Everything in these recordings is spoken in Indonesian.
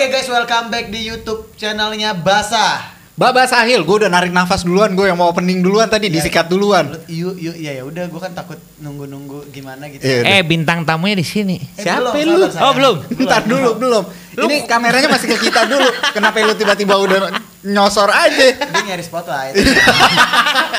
Oke guys, welcome back di YouTube channelnya Basah. Baba Sahil, gue udah narik nafas duluan, gue yang mau opening duluan tadi, Iya. disikat duluan. Lu- Yuk, yuk, ya ya udah, gue kan takut nunggu-nunggu gimana gitu. Iya. Eh bintang tamunya di sini. Eh, Siapa belum, lu? sabar. Oh, belum. Bentar dulu, belum. Ini kameranya masih ke kita dulu. Kenapa lu tiba-tiba udah nyosor aja? Dia nyari spotlight.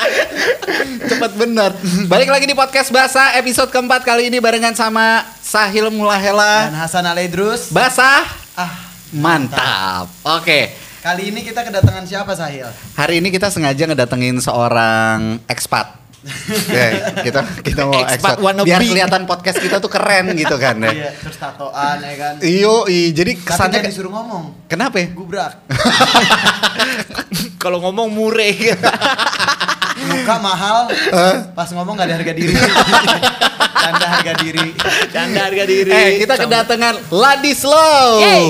Cepet bener. Balik lagi di podcast Basah episode keempat kali ini barengan sama Sahil Dan Mulahela. Hasan Aledrus. Basah Ah, mantap. Oke. kali ini kita kedatangan siapa Sahil? Hari ini kita sengaja ngedatengin seorang expat. Ya, kita kita mau Expat expat, wannabe. biar kelihatan podcast kita tuh keren gitu kan ya. Iya, terus tatoan ya kan. Iyo, i, jadi Tapi kesannya jangan disuruh ngomong. kenapa ya? Gubrak. Kalau ngomong mure. Muka mahal. Pas ngomong gak ada harga diri. Tanda harga diri. Canda harga diri. Eh, kita kedatangan Ladislow. Yeay.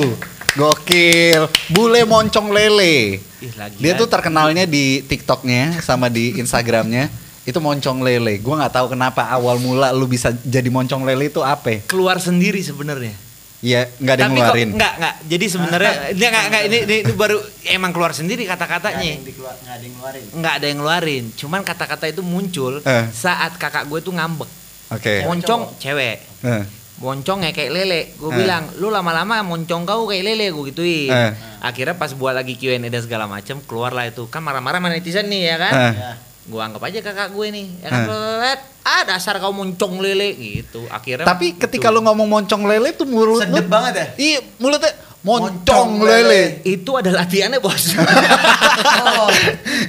Gokil, bule moncong lele. Ih, lagi Dia tuh terkenalnya di TikToknya sama di Instagramnya itu moncong lele. Gua nggak tahu kenapa awal mula lu bisa jadi moncong lele itu apa? keluar sendiri sebenarnya. Ya nggak ada yang Tapi kok ngeluarin. enggak enggak. Jadi sebenarnya dia enggak enggak ini, ini, ini baru emang keluar sendiri kata-katanya. yang dikeluar, gak ada yang ngeluarin. Enggak ada yang ngeluarin. Cuman kata-kata itu muncul Eh. saat kakak gue tuh ngambek. Oke. Moncong cewek. Eh, moncong ya kayak lele gue Eh. bilang lu lama-lama moncong kau kayak lele gue gituin Eh. akhirnya pas buat lagi Q&A dan segala macem keluarlah itu kan marah-marah sama netizen nih ya kan Eh. Gue anggap aja kakak gue nih ya kan Eh. Ah dasar kau moncong lele gitu akhirnya Tapi ketika gitu. lu ngomong moncong lele tuh mulut Sedep lu banget ya? Iya, mulutnya moncong, Moncong lele. lele. itu ada latihannya bos Oh,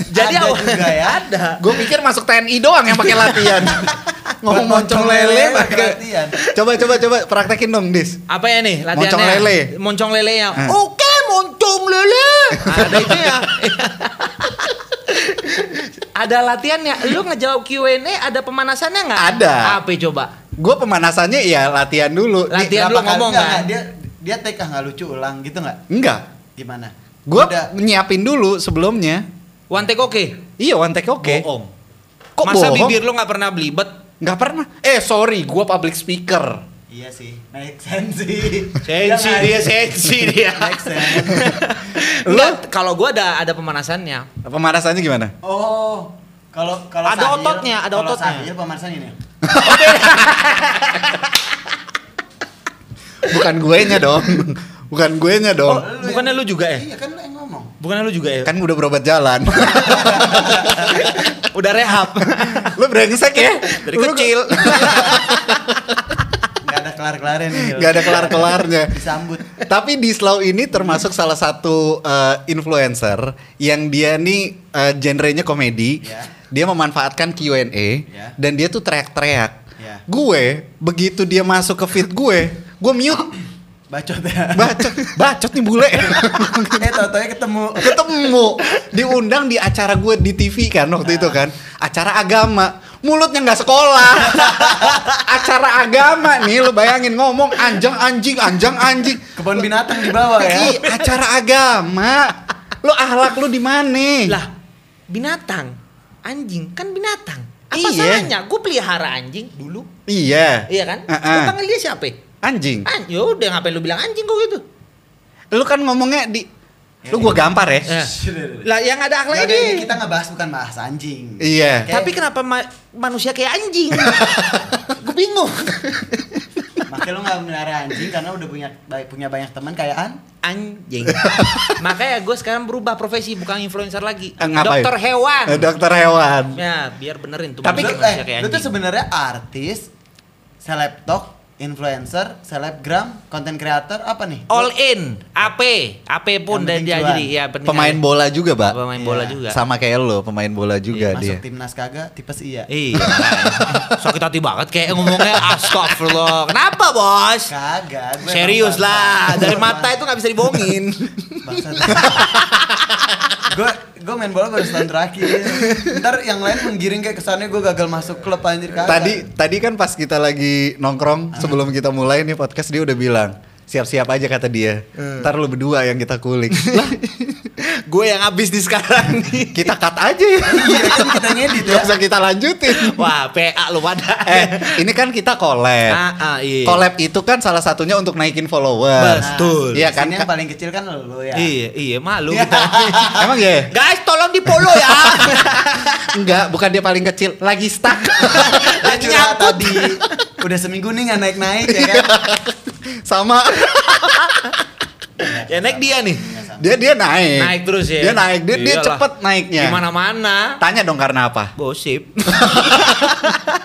jadi ada awal- juga ya. ada Gue pikir masuk TNI doang yang pakai latihan. ngomong moncong lele pakai latihan. Coba coba coba praktekin dong, Dis. apa ya nih latihannya Moncong lele. moncong lele ya Eh. oke moncong lele ada itu ya ada latihannya lu ngejawab Q&A ada pemanasannya nggak Ada. apa coba Gue pemanasannya ya latihan dulu. Latihan Berapa lu ngomong kali- kan? nggak, Dia dia ah nggak lucu ulang gitu nggak? Enggak. Gimana? Gue Udah. nyiapin dulu sebelumnya. one take oke Iya, one take oke. bohong Kok masa bohong? bibir lu nggak pernah belibet Nggak pernah. Eh, sorry, gue public speaker. Iya sih, make sense sih. sensi Iya dia nggak? sensi dia Make sense. Kalau gua ada ada pemanasannya pemanasannya gimana? Oh, kalau kalau Ada Sahil- ototnya, ada kalau ototnya. Sahil pemanasan ini. Bukan gue nya dong. Bukan gue nya dong. lu bukannya yang- lu juga ya? Iya kan lu yang ngomong. bukannya lu juga ya Kan udah berobat jalan. udah rehab lu brengsek ya? dari Lu kecil Gak ada kelar-kelarnya nih. Gak ada kelar-kelarnya. Disambut. Tapi di Slow ini termasuk salah satu eh, influencer yang dia nih eh, genrenya komedi. Ya. Dia memanfaatkan Q&A Ya. dan dia tuh teriak-teriak. Ya. Gue begitu dia masuk ke feed gue, gue mute. Bacot ya. Bacot, bacot nih bule. eh tau-taunya ketemu. Ketemu diundang di acara gue di TV kan waktu itu kan, acara agama. Mulutnya nggak sekolah. acara agama nih lo bayangin ngomong anjang anjing, anjang anjing. Kebun binatang di bawah ya. Ih, acara agama. Lu ahlak lu di mana? lah binatang anjing kan binatang apa Iya. salahnya gue pelihara anjing dulu Iya. iya kan Uh-uh. Gua panggil dia siapa Anjing. anjing udah ngapain lu bilang anjing kok gitu Lu kan ngomongnya di lu gua gampar ya. Eh, lah yang ada akhlaknya Yaudah, ini kita ngebahas bukan bahas anjing. Iya. Kayak- tapi kenapa ma- manusia kayak anjing gue bingung Makanya lu gak melihara anjing karena udah punya baik punya banyak teman kayak an. anjing makanya gue sekarang berubah profesi bukan influencer lagi Eh, ngapain? dokter hewan Eh, Dokter hewan. ya biar benerin tuh Tapi eh, kayak lu tuh sebenarnya artis, selebtok, influencer, selebgram, content creator apa nih? all in AP AP pun dan dia cuan. jadi ya penting Pemain aja. bola juga, Pak. pemain bola Iya. juga Sama kayak lo, pemain bola juga Masuk dia. timnas kagak, tipes iya. Iya, sakit hati banget kayak ngomongnya astagfirullah. Kenapa bos? Kagak. Serius lah, dari mata itu nggak bisa dibohongin. Gue gue main bola baru setahun terakhir. Ntar yang lain menggiring kayak kesannya gue gagal masuk klub anjir kagak. Tadi tadi kan pas kita lagi nongkrong sebelum kita mulai nih podcast dia udah bilang siap-siap aja kata dia. Ntar lu berdua yang kita kulik. lah, gue yang habis di sekarang nih. Kita cut aja ya. Iya kan kita ngedit ya. Gak usah kita lanjutin. Wah, PA lu pada. eh, ini kan kita collab. Ah, ah, iya. Collab itu kan salah satunya untuk naikin followers. Betul. Iya kan? Yang paling kecil kan lo ya. Iya, iya malu kita. Emang ya? Guys, tolong di follow ya. Enggak, bukan dia paling kecil, lagi stuck. Lagi nyangkut. tadi. Udah seminggu nih nggak naik-naik ya kan. Sama ya naik dia nih. dia dia naik. Naik terus ya. Dia naik, dia, dia cepet naiknya. Di mana-mana. Tanya dong karena apa? Gosip.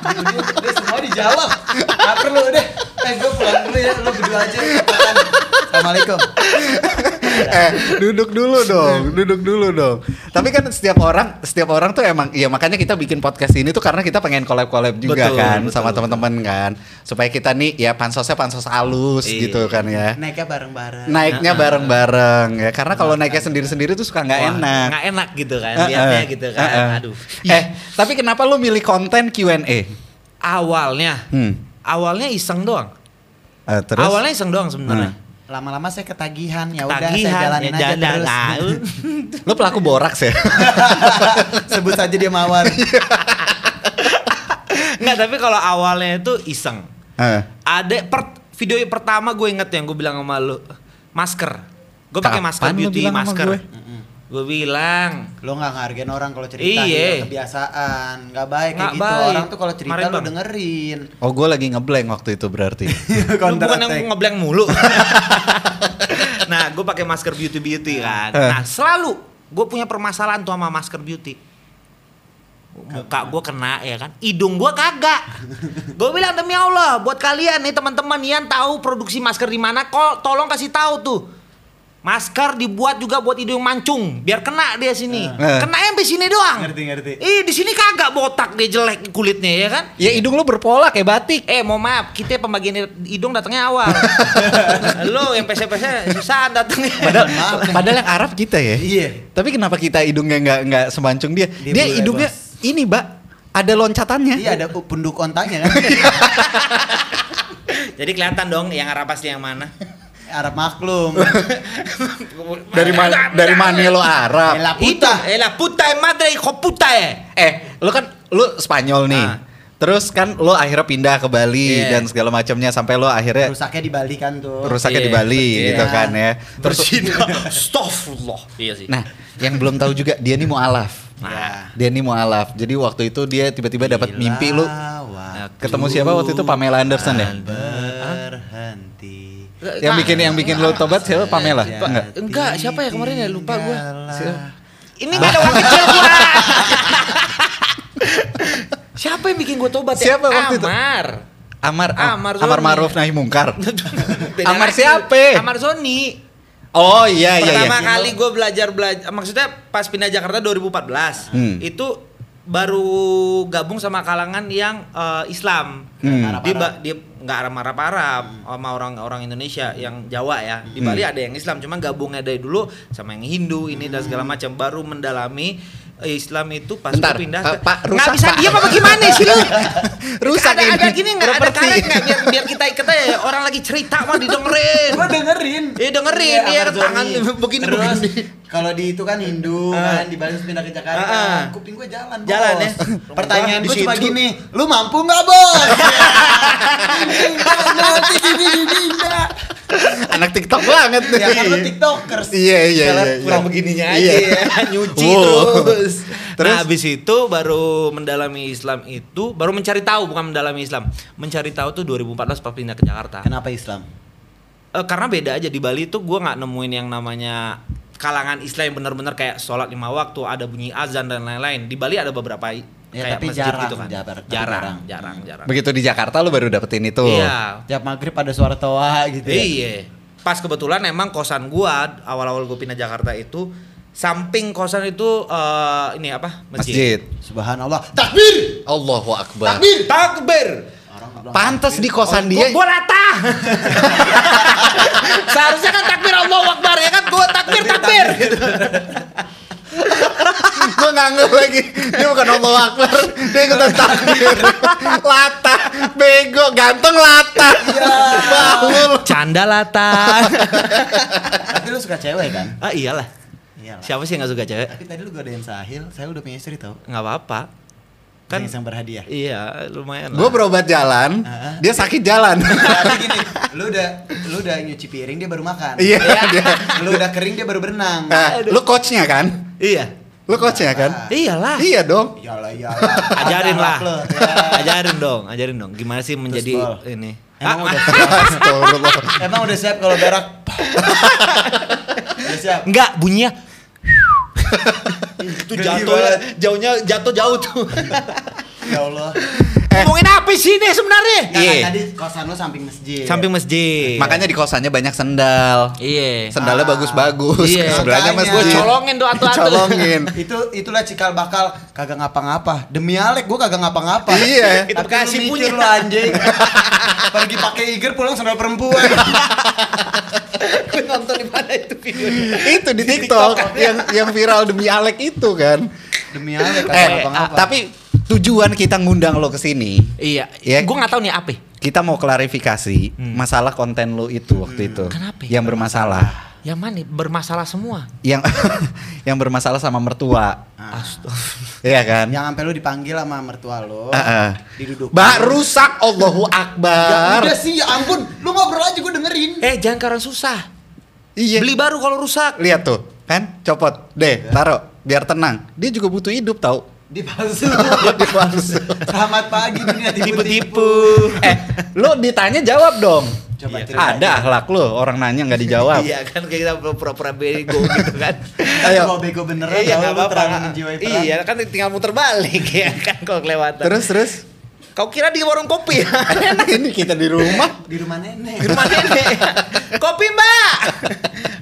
Udah, udah semua dijawab. Gak perlu deh. Eh gue pulang dulu ya. Lo berdua aja. Assalamualaikum. eh, duduk dulu dong, duduk dulu dong. Tapi kan setiap orang, setiap orang tuh emang, ya makanya kita bikin podcast ini tuh karena kita pengen collab-collab juga Betul, kan betul. sama teman-teman kan, supaya kita nih ya pansosnya pansos halus Iya. gitu kan ya. Naiknya bareng-bareng. Naiknya bareng-bareng ya, karena kalau naiknya sendiri-sendiri tuh suka nggak enak. Nggak enak gitu kan. Lihatnya eh, gitu kan. eh. Aduh. Eh, tapi kenapa lu milih konten Q&A? Awalnya. Hmm. Awalnya iseng doang. Eh, terus? Awalnya iseng doang sebenarnya. Hmm. Lama-lama saya ketagihan. Ya udah saya jalanin ya aja jalan, terus. tahu. Lu pelaku boraks ya? Sebut saja dia mawar. Enggak, tapi kalau awalnya itu iseng. Eh, Ada per, video yang pertama gue inget yang gue bilang sama lu. Masker. Gue pakai masker beauty masker. gue? Gue bilang Lo nggak ngargain orang kalau cerita Iya. gitu, kebiasaan. Nggak baik kayak gitu. baik. Orang tuh kalau cerita Kemarin, lo Bang. dengerin. Oh, gue lagi ngeblank waktu itu berarti. Lu Counter bukan yang ngeblank mulu. nah, gue pakai masker beauty beauty kan. Eh. Nah, selalu gue punya permasalahan tuh sama masker beauty. Muka gue kena ya kan, hidung gue kagak. gue bilang demi Allah, buat kalian nih teman-teman yang tahu produksi masker di mana, kok tolong kasih tahu tuh. Masker dibuat juga buat hidung mancung, biar kena dia sini. Eh. Kena sampai sini doang. Ngerti ngerti. Ih, di sini kagak botak dia jelek kulitnya ya kan? ya hidung lu berpola kayak batik. Eh mau maaf, kita pembagian hidung datangnya awal. Lo yang pese-pese susah datangnya. Padahal, padahal yang Arab kita ya. Iya. Tapi kenapa kita hidungnya nggak nggak semancung dia? Dia Dia, hidungnya Bos. ini, Mbak. Ada loncatannya. Iya ada punduk ontanya kan. Jadi kelihatan dong yang Arab asli yang mana. Arab maklum. Dari mana dari mana lo Arab? Ela puta. eh la puta eh, madre hijo puta eh. Eh, lu kan lu Spanyol nih. Ah. Terus kan lu akhirnya pindah ke Bali Iya. dan segala macamnya sampai lu akhirnya Rusaknya di Bali kan tuh. rusaknya di Iya, Bali iya. gitu kan ya. Terus Berzina. Astagfirullah. Iya sih. nah, yang belum tahu juga dia nih mualaf. Nah. Dia nih mualaf. Jadi waktu itu dia tiba-tiba dapat mimpi lu Lawak ketemu siapa waktu itu Pamela Anderson ya? berhenti. Yang bikin yang bikin lu tobat siapa Pamela? Ya. Enggak. Enggak, siapa ya kemarin ya? Lupa. Tinggallah. Ini gak ada uang kecil gua. Siapa yang bikin gua tobat ya? Siapa waktu itu? Amar. Amar Amar Amar, Zoni. Maruf Nahi Mungkar. Beda Amar siapa? Amar Zoni. Oh iya iya iya. Pertama kali gue belajar belajar, maksudnya pas pindah Jakarta 2014 Hmm. itu baru gabung sama kalangan yang eh, Islam. Hmm. Di dia nggak Arab Arab Arab sama orang-orang Indonesia yang Jawa ya. Di Bali ada yang Islam, cuma gabungnya dari dulu sama yang Hindu ini dan segala macam baru mendalami Islam itu pas Bentar, pindah eh, ke- Pak, nggak rusak, bisa diam apa gimana sih lu? Rusak ada, ini. ada gini nggak ada karet nggak biar biar kita ikut aja orang lagi cerita mah didengerin. Gua dengerin. Iya, dengerin. Iya, Zoni. tangan begini, Terus, begini. Kalau di itu kan Hindu Ah. kan di Bali terus pindah ke Jakarta. Ah, ah. Kuping gue jalan. Jalan bos. ya. Pertanyaan Di gue cuma situ. gini, lu mampu nggak bos? Nanti gini gini enggak. Anak TikTok banget nih. Ya kan lu tiktokers. Iya iya Jalan iya. kurang iya. begininya aja Iya. ya, nyuci Wow. Terus. Terus? Nah, habis itu baru mendalami Islam itu, baru mencari tahu bukan mendalami Islam. Mencari tahu tuh 2014 pas pindah ke Jakarta. Kenapa Islam? Eh, karena beda aja di Bali tuh gua nggak nemuin yang namanya kalangan Islam yang benar-benar kayak sholat lima waktu, ada bunyi azan dan lain-lain. Di Bali ada beberapa Ya, kayak tapi masjid jarang, gitu kan. Jabar- tapi jarang, jarang. jarang, jarang. Begitu di Jakarta lu baru dapetin itu. Iya. Tiap maghrib ada suara toa gitu ya. Iya. Pas kebetulan emang kosan gua awal-awal gua pindah Jakarta itu samping kosan itu eh, ini apa? Masjid. Subhanallah. Takbir. Allahu Akbar. Takbir. Takbir. Pantes takbir. di kosan Gua, dia. gua rata. Seharusnya kan takbir Allah Akbar ya kan gua takbir takbir. Gue nganggep lagi Dia bukan Allahu Akbar Dia ikutan takbir Lata Bego Ganteng lata Baul Canda lata. Tapi lu suka cewek kan? ah iyalah. Iyalah. Siapa sih yang gak suka cewek? Tapi tadi lu godain Sahil, saya udah punya istri tau. Nggak apa-apa. Kan yang berhadiah. iya lumayan. Gue berobat jalan, Ah. dia sakit jalan. Berarti gini, lu udah lu udah nyuci piring dia baru makan. Iya, dia. Lu udah kering dia baru berenang. Nah, lu coachnya kan? Iya. Lu coachnya kan? Iyalah. Iya dong. Iyalah iyalah. Ajarin Ada lah. upload, ya. Ajarin dong, ajarin dong. Gimana sih menjadi ini? Emang Ah, udah ah, siap? Emang udah siap kalau berak? udah siap. Enggak, bunyinya itu jatuh jauhnya jatuh jauh tuh. Ya Allah. Ngomongin apa sih ini sebenarnya? Nah, Iya. kan tadi kosan lu samping masjid. Samping masjid. Makanya di kosannya banyak sendal. Iya. Sendalnya Ah. bagus-bagus. Iya. Sebelahnya masjid. Gua colongin tuh atu-atu. Dicolongin. itu itulah cikal bakal kagak ngapa-ngapa. Demi Alek gua kagak ngapa-ngapa. Iya. Itu lu punya. lu anjing. Pergi pakai iger pulang sandal perempuan. Gue nonton di mana itu videonya? itu di TikTok yang yang viral demi Alek itu kan. Demi Alek kagak Eh, ngapa-ngapa. tapi tujuan kita ngundang lo ke sini, Iya. Ya. Gue nggak tahu nih apa. kita mau klarifikasi masalah konten lo itu waktu itu. Kenapa ya? Yang bermasalah. Yang mana? Bermasalah semua. Yang yang bermasalah sama mertua. Ah. Astagfirullah. Iya kan? Yang sampai lu dipanggil sama mertua lu. Heeh. Diduduk. Mbak rusak Allahu Ya Akbar. udah sih, ya ampun. Lu ngobrol aja gua dengerin. Eh, jangan karena susah. Iya. Beli baru kalau rusak. Lihat tuh, kan? Copot. Deh, taruh biar tenang. Dia juga butuh hidup tahu. Dipalsu. Dipalsu. Selamat pagi dunia tipu-tipu. Eh, lu ditanya jawab dong. Coba Iya, cerita. Ada akhlak lu, orang nanya nggak dijawab. Iya kan kayak kita pura-pura bego gitu kan. Ayo. Kalau bego beneran iya nggak terlalu menjiwai perang. Iya kan tinggal muter balik ya kan kalau kelewatan. Terus terus. Kau kira di warung kopi? Enak ini kita di rumah. Di rumah nenek. Di rumah nenek. Kopi mbak.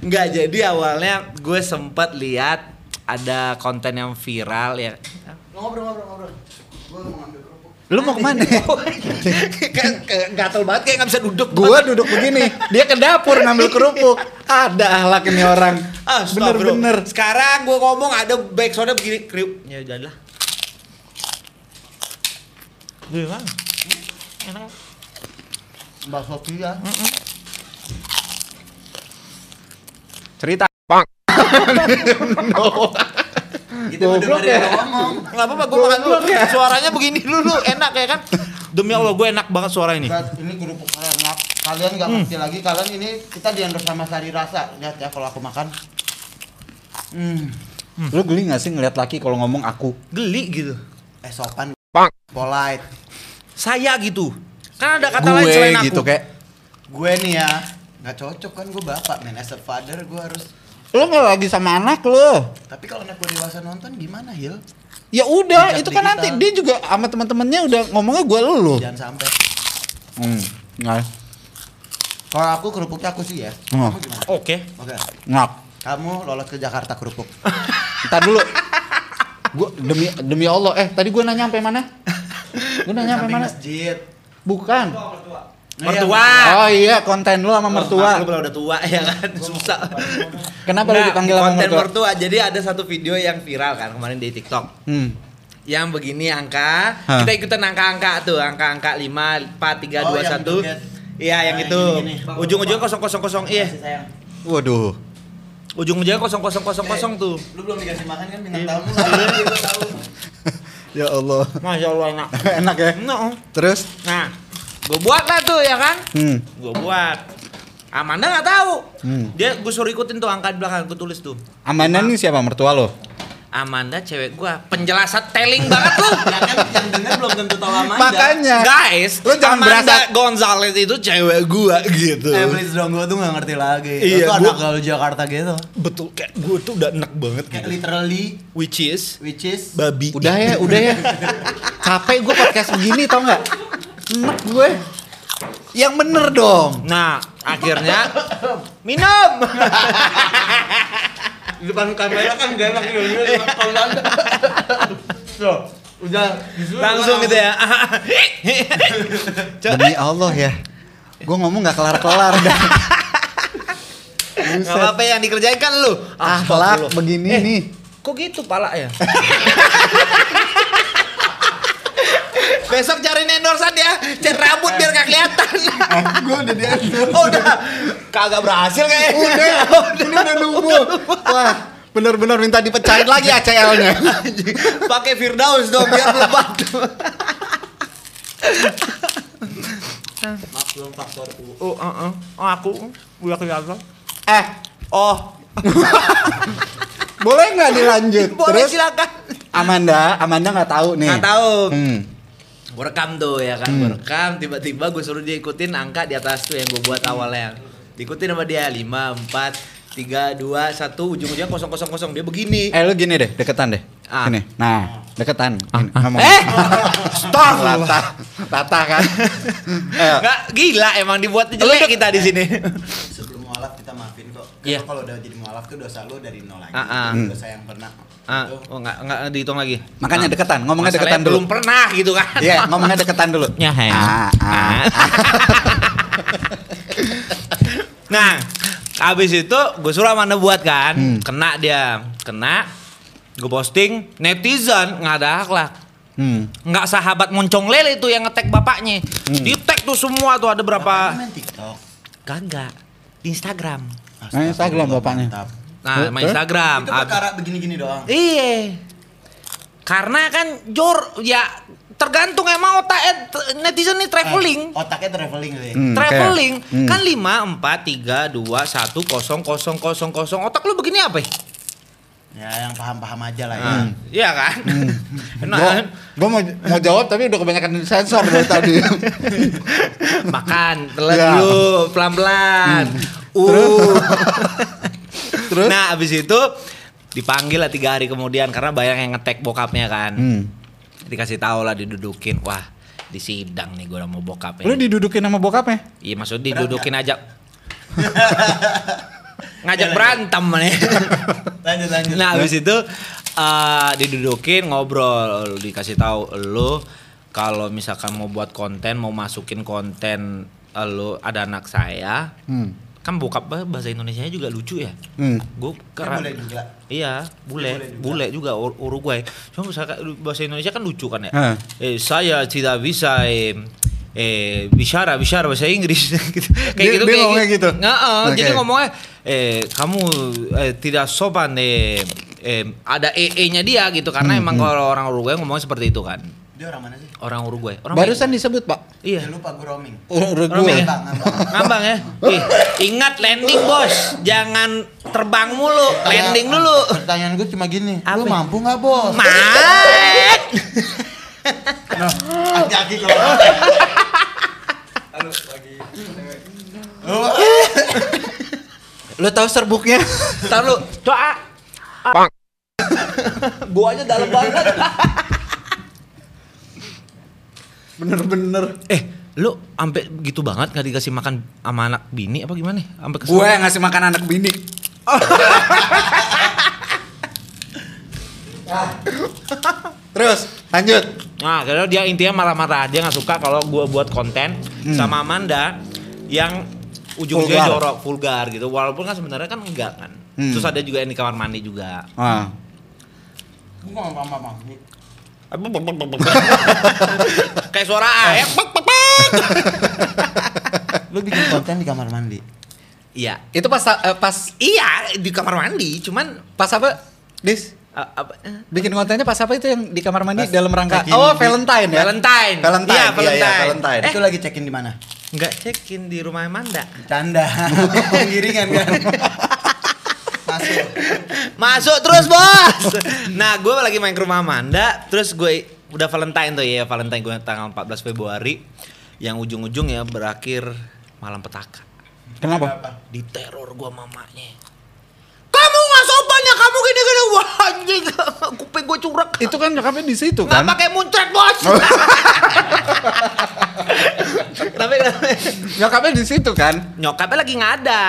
Enggak jadi awalnya gue sempat lihat ada konten yang viral ya. Ngobrol ngobrol ngobrol. Gua mau ngambil kerupuk. Lu mau ke mana? Ke- gatel banget kayak nggak bisa duduk. Gua duduk begini, dia ke dapur ngambil kerupuk. Ada akhlak ini orang. Ah, stop, bro. Bener-bener. Sekarang gue ngomong ada back soda begini kriuk. Ya jadilah. Gimana? Enak. Mbak Sofia. Cerita. Itu udah ya. ngomong. Gak apa-apa, gue makan dulu. Suaranya begini dulu, enak ya kan? Demi Allah, gue enak banget suara ini. Ini kerupuk enak. Kalian nggak Hmm. ngerti lagi. Kalian ini kita di endorse sama Sari Rasa. Lihat ya kalau aku makan. Hmm. Lu geli gak sih ngeliat laki kalau ngomong aku? Geli gitu. Eh sopan. Polite. Saya gitu. Kan ada kata lain gue selain aku. gitu kayak. Gue nih ya nggak cocok kan gue bapak man as a father gue harus Lu nggak lagi sama anak lu. tapi kalau anak gue dewasa nonton gimana Hil Ya udah, itu kan nanti dia juga sama teman-temannya udah ngomongnya gue lu. jangan sampai Hmm. Nggak. kalau aku kerupuknya aku sih ya Oh. gimana Oke. oke Ngap. kamu lolos ke Jakarta kerupuk Ntar dulu. Gua demi demi Allah, eh tadi gue nanya sampai mana? Gue nanya sampai mana? masjid Bukan. Mertua. Oh iya, konten lu sama mertua. Lu kalau udah tua ya kan, susah. Kenapa lu Nggak, dipanggil sama konten mertua? mertua. Jadi ada satu video yang viral kan kemarin di TikTok. Hmm. Yang begini angka, Hah. kita ikutan angka-angka tuh, angka-angka 5, 4, 3, Oh, 2, yang 1. joget. Iya, yang Nah, itu. Ujung-ujungnya kosong kosong kosong iya. Waduh. Ujung-ujungnya kosong kosong kosong kosong tuh. lu belum dikasih makan kan bintang Iya. tamu lu tahu Ya Allah. Masya Allah enak. Enak ya? No. Terus? Nah, gue buat lah tuh ya kan. Hmm. Gue buat. Amanda nggak tahu. Hmm. Dia gue suruh ikutin tuh angka di belakang gue tulis tuh. Amanda ini siapa mertua lo? Amanda cewek gua penjelasan telling banget lu. ya kan yang denger belum tentu tahu Amanda Makanya. Guys, Lu jangan Amanda berasa- Gonzales itu cewek gua gitu. eh please dong gue tuh gak ngerti lagi Iya, itu gua- anak gaul Jakarta gitu Betul kayak gua tuh udah enak banget kayak gitu. literally Which is which is babi. Udah ya, udah ya. Capek gue podcast begini tau nggak? Enak gue. Yang bener dong. Nah, akhirnya minum. di depan kamera kan gak enak gitu anda so udah disuruh Langsung gitu ya. Demi Allah ya. Gue ngomong nggak kelar-kelar dah. Enggak apa-apa yang dikerjain kan lu. Akhlak begini Eh, nih. Kok gitu pala ya? Besok cariin endorsean ya, cat rambut biar gak kelihatan. gue udah diatur. Oh udah, kagak berhasil kayaknya. Udah, ini udah nunggu. Wah, Bener-bener minta dipecahin lagi ACL-nya. Pakai Firdaus dong biar lebat. Maklum faktor U. Oh, uh, uh. oh aku udah kelihatan. eh, Oh, boleh nggak dilanjut? boleh Terus silakan. Amanda, Amanda nggak tahu nih. Nggak tahu. Hmm. Gue rekam tuh ya kan, gue rekam tiba-tiba gue suruh dia ikutin angka di atas tuh yang gue buat awalnya. Diikutin sama dia 5 4 3 2 1 ujung-ujungnya kosong kosong kosong dia begini. Eh lu gini deh, deketan deh. Ah. Sini. Nah, deketan. Gini, ngomong. Eh, Stop. Rata, rata kan. Ayo. nggak gila emang dibuat jelek kita di sini. Sebelum mualaf kita maafin kok. Iya. Karena kalau udah jadi mualaf tuh dosa lu dari nol lagi. Ah, ah. Hmm. Dosa yang pernah. Ah, oh nggak nggak dihitung lagi. Makanya Ah. deketan, ngomongnya Masalahnya deketan dulu. Belum pernah gitu kan. Iya, ngomongnya deketan dulu. Ya, hei. Ah, ah. Nah, habis itu gue suruh Amanda buat kan, Hmm. kena dia, kena, gue posting, netizen nggak ada akhlak, Hmm. nggak sahabat moncong lele itu yang ngetek bapaknya, Hmm. di tag tuh semua tuh ada Bapaknya berapa, main TikTok. kagak di Instagram, Main Instagram bapaknya. Mantap. Nah main Terus? Instagram, Itu perkara begini-gini doang. iya, karena kan Jor ya tergantung emang otak eh, netizen nih traveling. Eh, otaknya traveling ya. Hmm, traveling kayak- hmm. kan 5 4 3 2 1 0 0 0 0 otak lu begini apa ya? Ya yang paham-paham aja lah ya. Nah, Iya kan? Nah, Gua, gua mau mau jawab tapi udah kebanyakan sensor dari tadi. makan telan Ya. dulu pelan-pelan. Uh. Terus? Nah, abis itu dipanggil lah tiga hari kemudian karena banyak yang ngetek bokapnya kan. Hmm. Dikasih tahu lah didudukin. Wah, di sidang nih gue udah mau bokapnya. Lu didudukin sama bokapnya? Iya maksud didudukin aja. Ngajak berantem nih. Lanjut lanjut. Nah, habis itu eh, didudukin ngobrol, dikasih tahu lu kalau misalkan mau buat konten, mau masukin konten eh, lu ada anak saya, Hmm. Kan bokap bah- bahasa Indonesia juga lucu ya. Hmm. Gue boleh juga. Iya, bule, boleh juga. bule juga Ur- Uruguay. Cuma misalkan bahasa Indonesia kan lucu kan ya. Hah. Eh, saya tidak bisa eh, eh bicara bicara bahasa Inggris gitu. kayak Dia- gitu dia kayak ngomongnya gitu? Nggak, Oke. jadi ngomongnya eh kamu eh, tidak sopan eh, eh ada ee-nya dia gitu karena Hmm, emang kalau orang Uruguay ngomongnya seperti itu kan. Dia orang mana sih? Orang Uruguay. Orang Barusan disebut, Pak. Iya. Ya lupa gue roaming. Roaming ya? Ngambang, ya? Ih, ingat landing bos, jangan terbang mulu, landing dulu. Pertanyaan gue cuma gini. Apa? Lu mampu nggak bos? Mat. Nah, hati-hati kalau Halo, lagi. Oh, Lu tahu serbuknya? Ntar lu, doa. Guanya dalam banget. Bener-bener. eh, lu sampai gitu banget gak dikasih makan sama anak bini apa gimana? Sampai kesel. Gue yang ngasih makan anak bini. Terus lanjut. Nah, karena dia intinya marah-marah. Dia nggak suka kalau gua buat konten sama Amanda yang ujung-ujungnya jorok, vulgar gitu. Walaupun kan sebenarnya kan enggak kan. Hmm. Terus ada juga yang di kamar mandi juga. Ah. Gue mau mama mama. Kayak suara ayam. Lu bikin konten di kamar mandi. Iya. Itu pas eh, pas Iya, di kamar mandi, cuman pas apa? Dis. uh, apa eh, Bikin kontennya pas apa itu yang di kamar mandi Pas dalam rangka Oh, Valentine ya. Valentine. Valentine. Iya, Iya, iya, Valentine. Valentine. Eh, Itu lagi check-in di mana? enggak check-in di rumah Amanda. Canda. Giringan kan. Masuk. Masuk terus bos. nah gue lagi main ke rumah Amanda, terus gue udah Valentine tuh ya Valentine gue tanggal 14 Februari, yang ujung-ujung ya berakhir malam petaka. Kenapa? Diteror gue mamanya. Kamu nggak sopan ya kamu gini-gini wah anjing kuping gue curek. Itu kan nyokapnya di situ Nggak kan? pakai muncrat bos. Tapi Nyokapnya di situ kan? nyokapnya lagi nggak ada.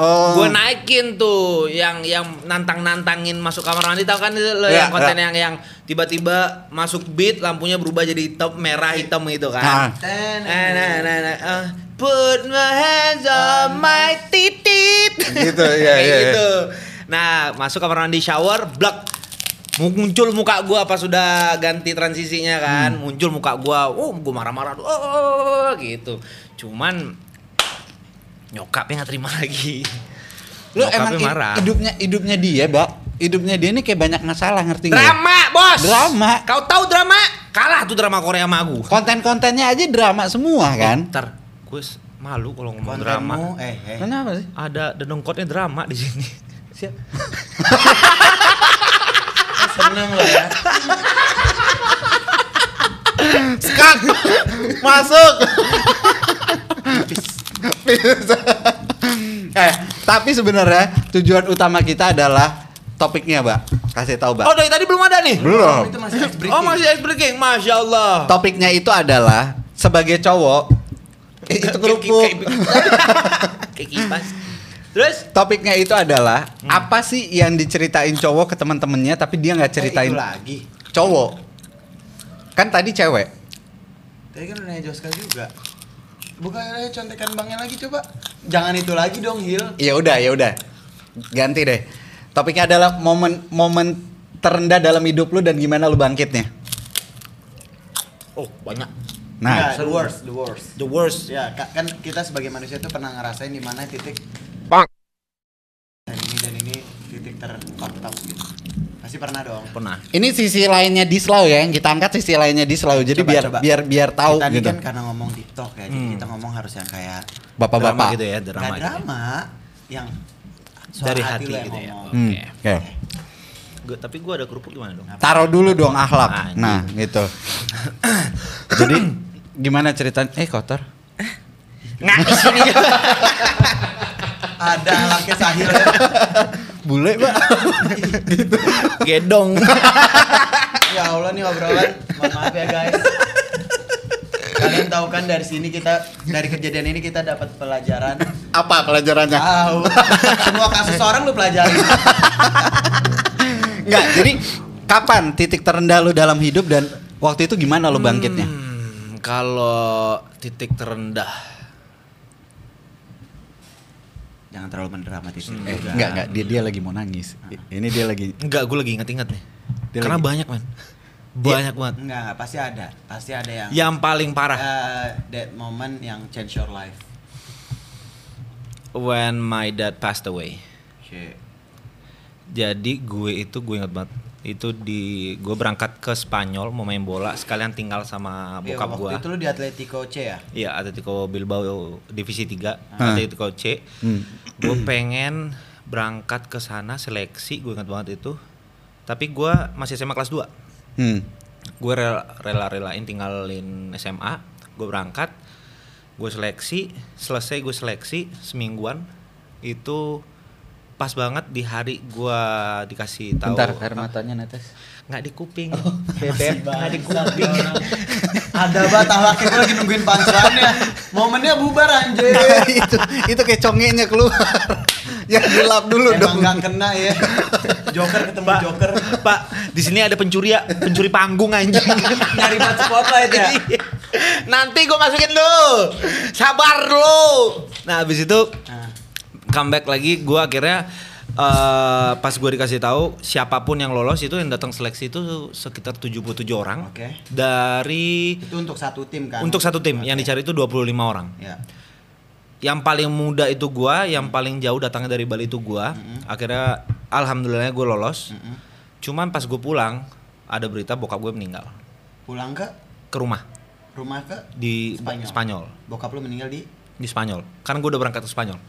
Oh. gue naikin tuh yang yang nantang nantangin masuk kamar mandi tahu kan lo Iya, yang konten iya. yang yang tiba-tiba masuk beat lampunya berubah jadi hitam merah hitam gitu kan? Ten- nah, nah, nah, nah, uh, put my hands on my titit. Gitu, iya, Kayak iya, iya. gitu. Nah masuk kamar mandi shower blak. Muncul muka gua pas sudah ganti transisinya kan. Hmm. muncul muka gua. Oh gua marah-marah. Oh, oh, oh, gitu. Cuman nyokapnya nggak terima lagi Lu emang marah. hidupnya hidupnya dia, Bak. Hidupnya dia ini kayak banyak masalah, ngerti nggak? Drama, bos. Drama. Kau tahu drama? Kalah tuh drama Korea sama aku. Konten-kontennya aja drama semua kan? Ntar, gue malu kalau ngomong drama. Kontenmu, eh, eh. Kenapa sih? Ada dedengkotnya drama di sini. Siap. Seneng lah ya. Skak. Masuk. eh, tapi sebenarnya tujuan utama kita adalah topiknya, Mbak. Kasih tahu, Mbak. Oh dari tadi belum ada nih? Belum. Itu masih ice breaking. Oh masih ice breaking, masya Allah. Topiknya itu adalah sebagai cowok eh, itu kerupuk. Kayak kipas. Terus? Topiknya itu adalah apa sih yang diceritain cowok ke teman-temannya tapi dia nggak Eh, ceritain itu lagi. cowok. Kan tadi cewek. Tadi kan udah nanya Joska juga. Buka aja contekan bangnya lagi coba. Jangan itu lagi dong, Hil. Ya udah, ya udah. Ganti deh. Topiknya adalah momen-momen terendah dalam hidup lu dan gimana lu bangkitnya. Oh banyak. Nah, Nggak, the worst, the worst. The worst. Ya, ka- kan kita sebagai manusia tuh pernah ngerasain di mana titik dan ini dan ini titik. Pasti pernah dong. Pernah. ini sisi lainnya Dislau ya yang kita angkat sisi lainnya Dislau. Jadi Coba, biar coba. biar biar tahu kita gitu. kan karena ngomong TikTok ya, jadi Hmm. kita ngomong harus yang kayak Bapak-bapak. Drama gitu ya, drama, drama. gitu ya. drama yang suara Dari hati yang gitu ya. ngomong. Hmm, Oke. oke. Gua, tapi gue ada kerupuk gimana dong? Taruh dulu dong akhlak. Anjing. Nah, gitu. Jadi gimana ceritanya? Eh, kotor. Nggak di sini. Ada anaknya sahil ya. Bule, Pak. Gedong. ya Allah nih obrolan. Mohon maaf ya guys. Kalian tahu kan dari sini kita dari kejadian ini kita dapat pelajaran. Apa pelajarannya? Tahu. Semua kasus orang lu pelajari. Enggak, jadi kapan titik terendah lu dalam hidup dan waktu itu gimana lu bangkitnya? Hmm, kalau titik terendah. Jangan terlalu mendramatisir. Eh, enggak, enggak, dia dia lagi mau nangis. I- Ini dia lagi Enggak, gue lagi inget-inget nih. Dia Karena lagi- banyak man. Banyak banget. Enggak, pasti ada. Pasti ada yang Yang paling parah. uh, that moment yang change your life. When my dad passed away. Shit. Jadi gue itu gue inget banget. Itu di gue berangkat ke Spanyol mau main bola sekalian tinggal sama Iya, bokap waktu gue. itu lu di Atletico C ya? Iya, Atletico Bilbao divisi 3, Ah. Atletico C. Hmm. Gue pengen berangkat ke sana seleksi, gue ingat banget itu. Tapi gue masih SMA kelas 2. Hmm. Gue rela-relain tinggalin SMA, gue berangkat, gue seleksi, selesai gue seleksi semingguan itu pas banget di hari gue dikasih tahu Bentar, air matanya netes. nggak di kuping Oh, bebek nggak di kuping Ada banget tahlak itu lagi nungguin punchline-nya. Momennya bubar anjir. itu itu kayak congenya keluar. ya gelap dulu Emang dong. nggak kena ya. Joker ketemu Pak, Joker. Pak, di sini ada pencuri ya, pencuri panggung anjing. Nyari buat spotlight ya. Iya. Nanti gue masukin lu. Sabar lu. Nah, habis itu Nah, comeback lagi gue akhirnya eh, pas gue dikasih tahu siapa pun yang lolos itu yang datang seleksi itu sekitar 77 orang. Oke. Dari itu untuk satu tim kan? untuk satu tim yang Oke. dicari itu 25 orang. Ya. Yang paling muda itu gua, yang paling jauh datangnya dari Bali itu gua. Mm-mm. Akhirnya alhamdulillahnya gue lolos. Mm-mm. Cuman pas gue pulang ada berita bokap gue meninggal Pulang ke ke rumah rumah ke di Spanyol. Spanyol. bokap lu meninggal di Di Spanyol. Kan gue udah berangkat ke Spanyol.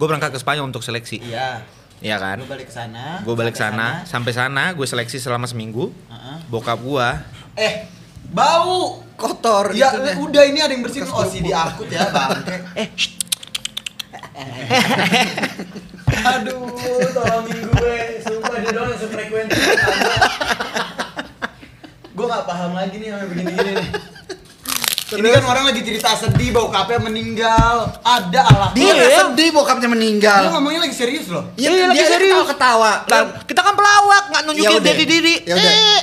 Gue berangkat ke Spanyol untuk seleksi. Iya. Iya kan? Lu balik ke sana. Gue balik sampai sana, sampai sana gue seleksi selama seminggu. Heeh. Bokap gua Eh, bau. Kotor Ya itunya. udah ini ada yang bersihin. Oh, si diakut ya, bangke. eh Aduh, tolongin gue. Sumpah dia doang yang sefrekuensi. gue gak paham lagi nih sampai begini-gini nih. Ini kan orang lagi cerita sedih bahwa kapnya meninggal. Ada Allah. Dia nggak sedih bokapnya meninggal. Dia ngomongnya lagi serius loh. Iya, Iya, lagi dia serius. ketawa. Lah, kita kan pelawak nggak nunjukin Yaudah. diri diri. Yaudah. Eh.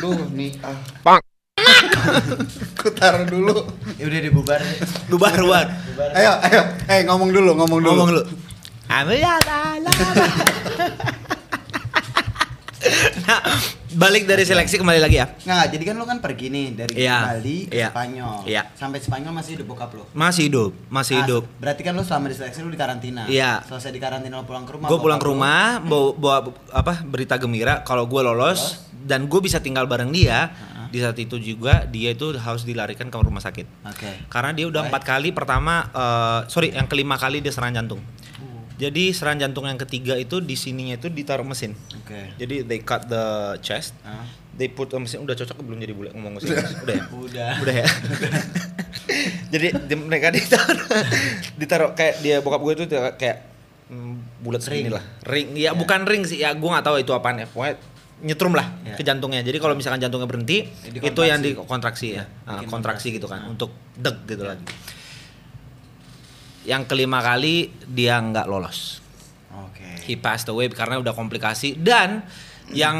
Duh, nih. Ah. Pang. Ku taruh dulu. Ya udah dibubar. Lu baruan. Bubar. Ayo, ayo. Eh, ngomong dulu, ngomong dulu. Ngomong lu. Amin ya la, la, la. nah, balik dari seleksi kembali lagi ya. Nah, jadi kan lo kan pergi nih dari Iya. Bali ke Iya. Spanyol. Iya. Sampai Spanyol masih hidup bokap lo. Masih hidup, masih Ah, hidup. Berarti kan lo selama di seleksi lo di karantina. Iya. Selesai di karantina lo pulang ke rumah. Gue pulang ke rumah, bawa, bawa apa berita gembira kalau gue lolos dan gue bisa tinggal bareng dia. Di saat itu juga dia itu harus dilarikan ke rumah sakit. Oke. Karena dia udah empat kali pertama, eh, sorry yang kelima kali dia serangan jantung. Jadi serangan jantung yang ketiga itu di sininya itu ditaruh mesin. Oke. Jadi they cut the chest, Ah. they put a mesin udah cocok belum jadi bule ngomong mesin udah ya Udah. udah ya jadi di- mereka ditaruh ditaruh kayak dia bokap gue itu kayak- mm, bulat Ring. segini lah ring ya Ya. bukan ring sih ya gue nggak tahu itu apaan ya pokoknya nyetrum lah Ya. ke jantungnya jadi kalau misalkan jantungnya berhenti itu yang kontraksi. dikontraksi ya, Ya, Ah, bikin kontraksi kontraksi. gitu kan Ah. untuk deg gitu Ya. lagi yang kelima kali dia nggak lolos Oke. he passed away karena udah komplikasi dan yang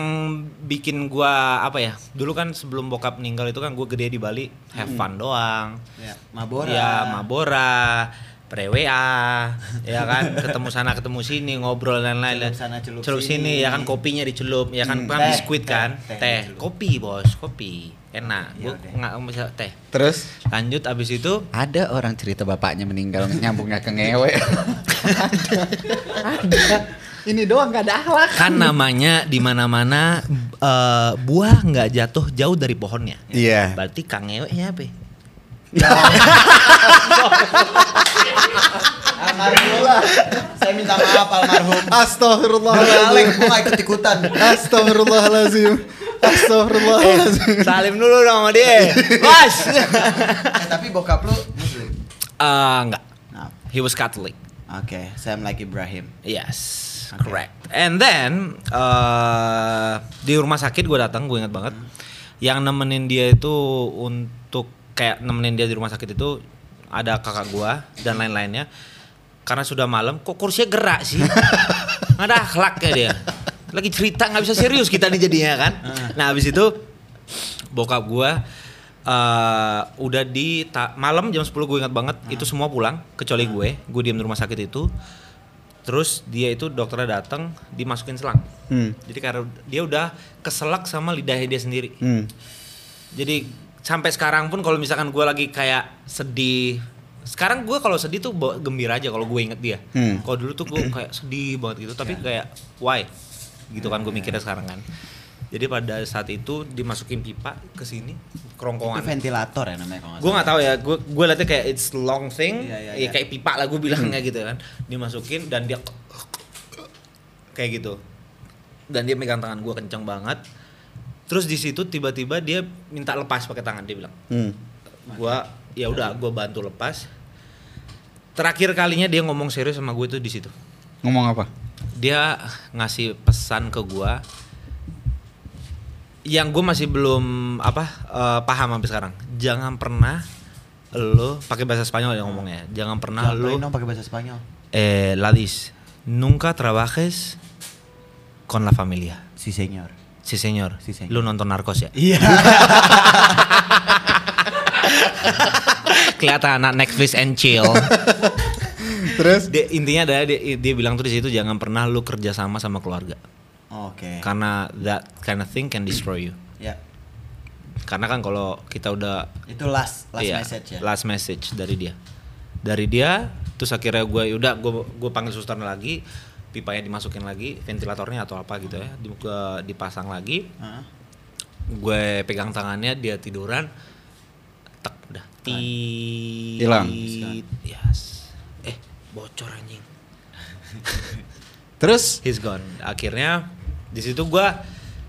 bikin gua apa ya dulu kan sebelum bokap meninggal itu kan gue gede di Bali have fun doang Ya, Mabora. ya mabora pre-WA ya kan ketemu sana ketemu sini ngobrol dan lain-lain Celup sana, celup sini. sini. ya kan kopinya dicelup ya kan Hmm, kan teh, biskuit teh, kan teh teh, dicelup. kopi bos kopi enak gue Ya udah. nggak bisa teh Terus lanjut abis itu ada orang cerita bapaknya meninggal nyambungnya ke ngewe. ada. Ada. Ini doang gak ada akhlak. kan namanya di mana-mana eh, buah nggak jatuh jauh dari pohonnya. Iya. Berarti kang ngewe ya apa? Almarhum. Saya minta maaf almarhum. Alek, Astagfirullahaladzim. gue gak ikut ikutan. Astagfirullahaladzim. Astagfirullahaladzim. Salim dulu dong sama dia. Bos. Eh, tapi bokap lu muslim. Eh, enggak. Nah, He was Catholic. Oke, Sam like Ibrahim. Yes, Oke. correct. And then eh di rumah sakit gue datang, gue ingat banget. Yang nemenin dia itu untuk kayak nemenin dia di rumah sakit itu ada kakak gue dan lain-lainnya. Karena sudah malam, kok kursinya gerak sih? Nggak ada akhlaknya dia. Lagi cerita nggak bisa serius kita nih jadinya kan. Nah habis itu bokap gue eh udah di malam jam 10 gue ingat banget itu semua pulang kecuali gue. Gue diam di rumah sakit itu. Terus dia itu dokternya datang dimasukin selang. Hmm. jadi karena dia udah keselak sama lidahnya dia sendiri. Hmm. jadi sampai sekarang pun kalau misalkan gue lagi kayak sedih sekarang gue kalau sedih tuh gembira aja kalau gue inget dia. Hmm. kalau dulu tuh gue kayak sedih banget gitu tapi kayak why gitu kan gue mikirnya sekarang kan. Jadi pada saat itu dimasukin pipa ke sini Itu kerongkongan ventilator ya namanya kalau gue nggak tahu ya gue gue liatnya kayak it's long thing Iya, iya, ya iya. kayak pipa lah gue bilangnya gitu kan. Dimasukin dan dia kayak gitu. Dan dia megang tangan gue kencang banget. Terus di situ tiba-tiba dia minta lepas pakai tangan dia bilang. Hmm. gue ya udah gue bantu lepas. Terakhir kalinya dia ngomong serius sama gue tuh di situ. Ngomong apa? Dia ngasih pesan ke gua yang gue masih belum apa eh, paham sampai sekarang jangan pernah lo pakai bahasa Spanyol ya ngomongnya jangan pernah Contohin lo dong pakai bahasa Spanyol. eh, Ladis nunca trabajes con la familia Si señor. sí señor Sí, señor. lu nonton narkos ya Iya. kelihatan anak Netflix and chill Terus? dia, intinya adalah dia, dia bilang tuh di situ jangan pernah lu kerja sama sama keluarga Oke. karena that kind of thing can destroy you Ya. karena kan kalau kita udah Itu last last iya, message ya. last message dari dia dari dia terus akhirnya gue udah gue gue panggil susternya lagi pipanya dimasukin lagi ventilatornya atau apa gitu ya di, dipasang lagi Heeh. gue pegang tangannya dia tiduran tek udah tit Hilang. yes bocor anjing Terus? he's gone akhirnya di situ gue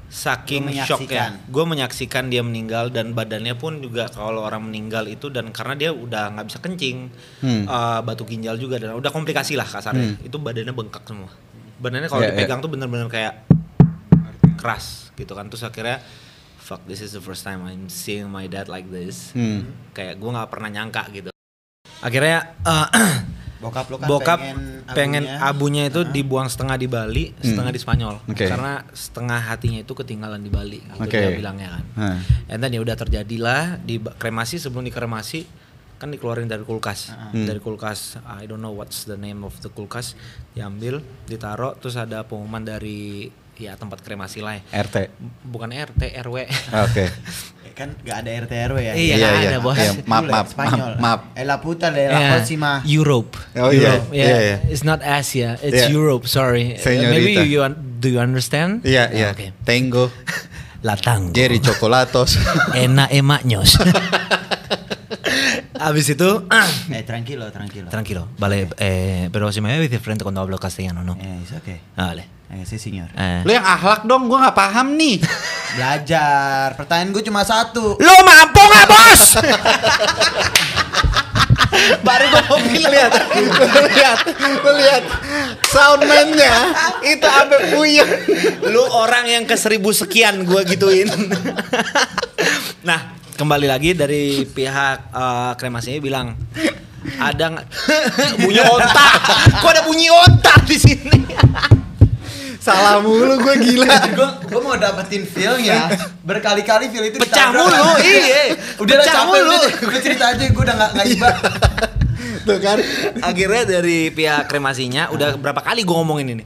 saking shocknya menyaksikan. gue menyaksikan dia meninggal dan badannya pun juga kalau orang meninggal itu dan karena dia udah nggak bisa kencing Hmm. eh, batu ginjal juga dan udah komplikasi lah kasarnya Hmm. itu badannya bengkak semua badannya kalau Iya, dipegang tuh bener-bener kayak keras gitu kan terus akhirnya fuck this is the first time I'm seeing my dad like this Hmm. kayak gue nggak pernah nyangka gitu akhirnya eh, Bokap lu kan bokap pengen, pengen, abunya, itu Heeh. dibuang setengah di Bali, setengah di Spanyol. Oke. Karena setengah hatinya itu ketinggalan di Bali, gitu Oke. dia bilangnya kan. Hah. And then ya udah terjadilah di kremasi sebelum dikremasi kan dikeluarin dari kulkas. Hmm. Dari kulkas I don't know what's the name of the kulkas, diambil, ditaruh terus ada pengumuman dari ya tempat kremasi lah ya. RT. Bukan RT, RW. Oke. Eh, kan gak ada RT RW ya. Iya, Iya, iya. ada bos. Iya. Maaf, maaf, Spanyol. maaf, maaf. Eh la puta de la Yeah, próxima. Europe. Oh iya, Europe, iya, iya. It's not Asia, it's Iya. Europe. Sorry. Uh, Señorita. maybe you, you do you understand? Iya, iya. Oke. Tengo Latang. Jerry Chocolatos. Enak emaknyos. Habis itu, Eh tranquilo, tranquilo. tranquilo, vale, eh, pero si me ves de frente cuando hablo castellano, ¿no? Eh, it's okay. Ah, vale. Eh, sí, señor. Eh. Lu yang akhlak dong, gua nggak paham nih. Belajar. Pertanyaan gue cuma satu. Lo mampu nggak bos? Baru gue mau bilang. lihat, lu lihat, lu lihat. Soundman-nya itu sampai puyeng. Lu orang yang ke seribu sekian gue gituin. nah, kembali lagi dari pihak eh, kremasinya bilang ada nggak bunyi otak? Kok ada bunyi otak di sini? Salah mulu gue gila. gue gue mau dapetin feel-nya berkali-kali feel itu Pecah ditabrak. mulu, iya. udah lah Pecah capek mulu. udah gue cerita aja gue udah gak, iba Tuh kan. Akhirnya dari pihak kremasinya udah berapa kali gue ngomongin ini.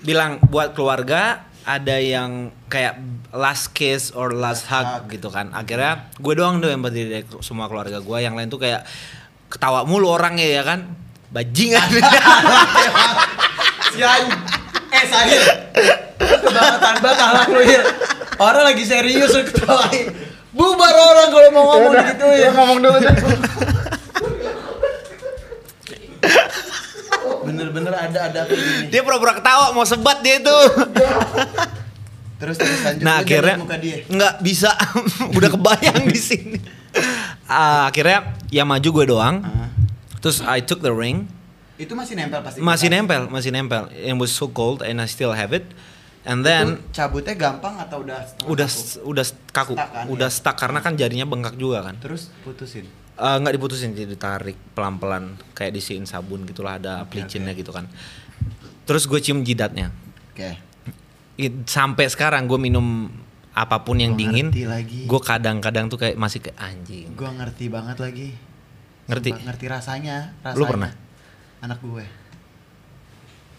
Bilang buat keluarga ada yang kayak last kiss or last hug gitu kan. Akhirnya gue doang tuh yang berdiri dari semua keluarga gue. Yang lain tuh kayak ketawa mulu orangnya ya kan. Bajingan. si An- eh Sahil kebangetan banget ahlak lu Hil orang lagi serius lu ketawain bubar orang kalau mau ngomong gitu ya ngomong dulu deh. bener-bener ada ada apa gini dia pura-pura ketawa mau sebat dia tuh. terus terus lanjut Nah akhirnya jadi muka dia nggak bisa, udah kebayang di sini. Ah, akhirnya yang maju gue doang. Ah. Terus I took the ring, itu masih nempel pasti masih nempel, masih nempel. It was so cold and I still have it. And then Itu cabutnya gampang atau udah udah kaku? udah kaku, Stuck kan, udah ya? stuck karena kan jarinya bengkak juga kan. terus putusin Eh, nggak diputusin jadi ditarik pelan-pelan kayak disiin sabun gitulah ada Oke, pelicinnya oke. gitu kan. Terus gue cium jidatnya. oke It- sampai sekarang gue minum apa pun yang Gua dingin, gue kadang-kadang tuh kayak masih kayak anjing. gue ngerti banget lagi Ngerti? Sumpah, ngerti rasanya, rasanya Lu pernah? Anak gue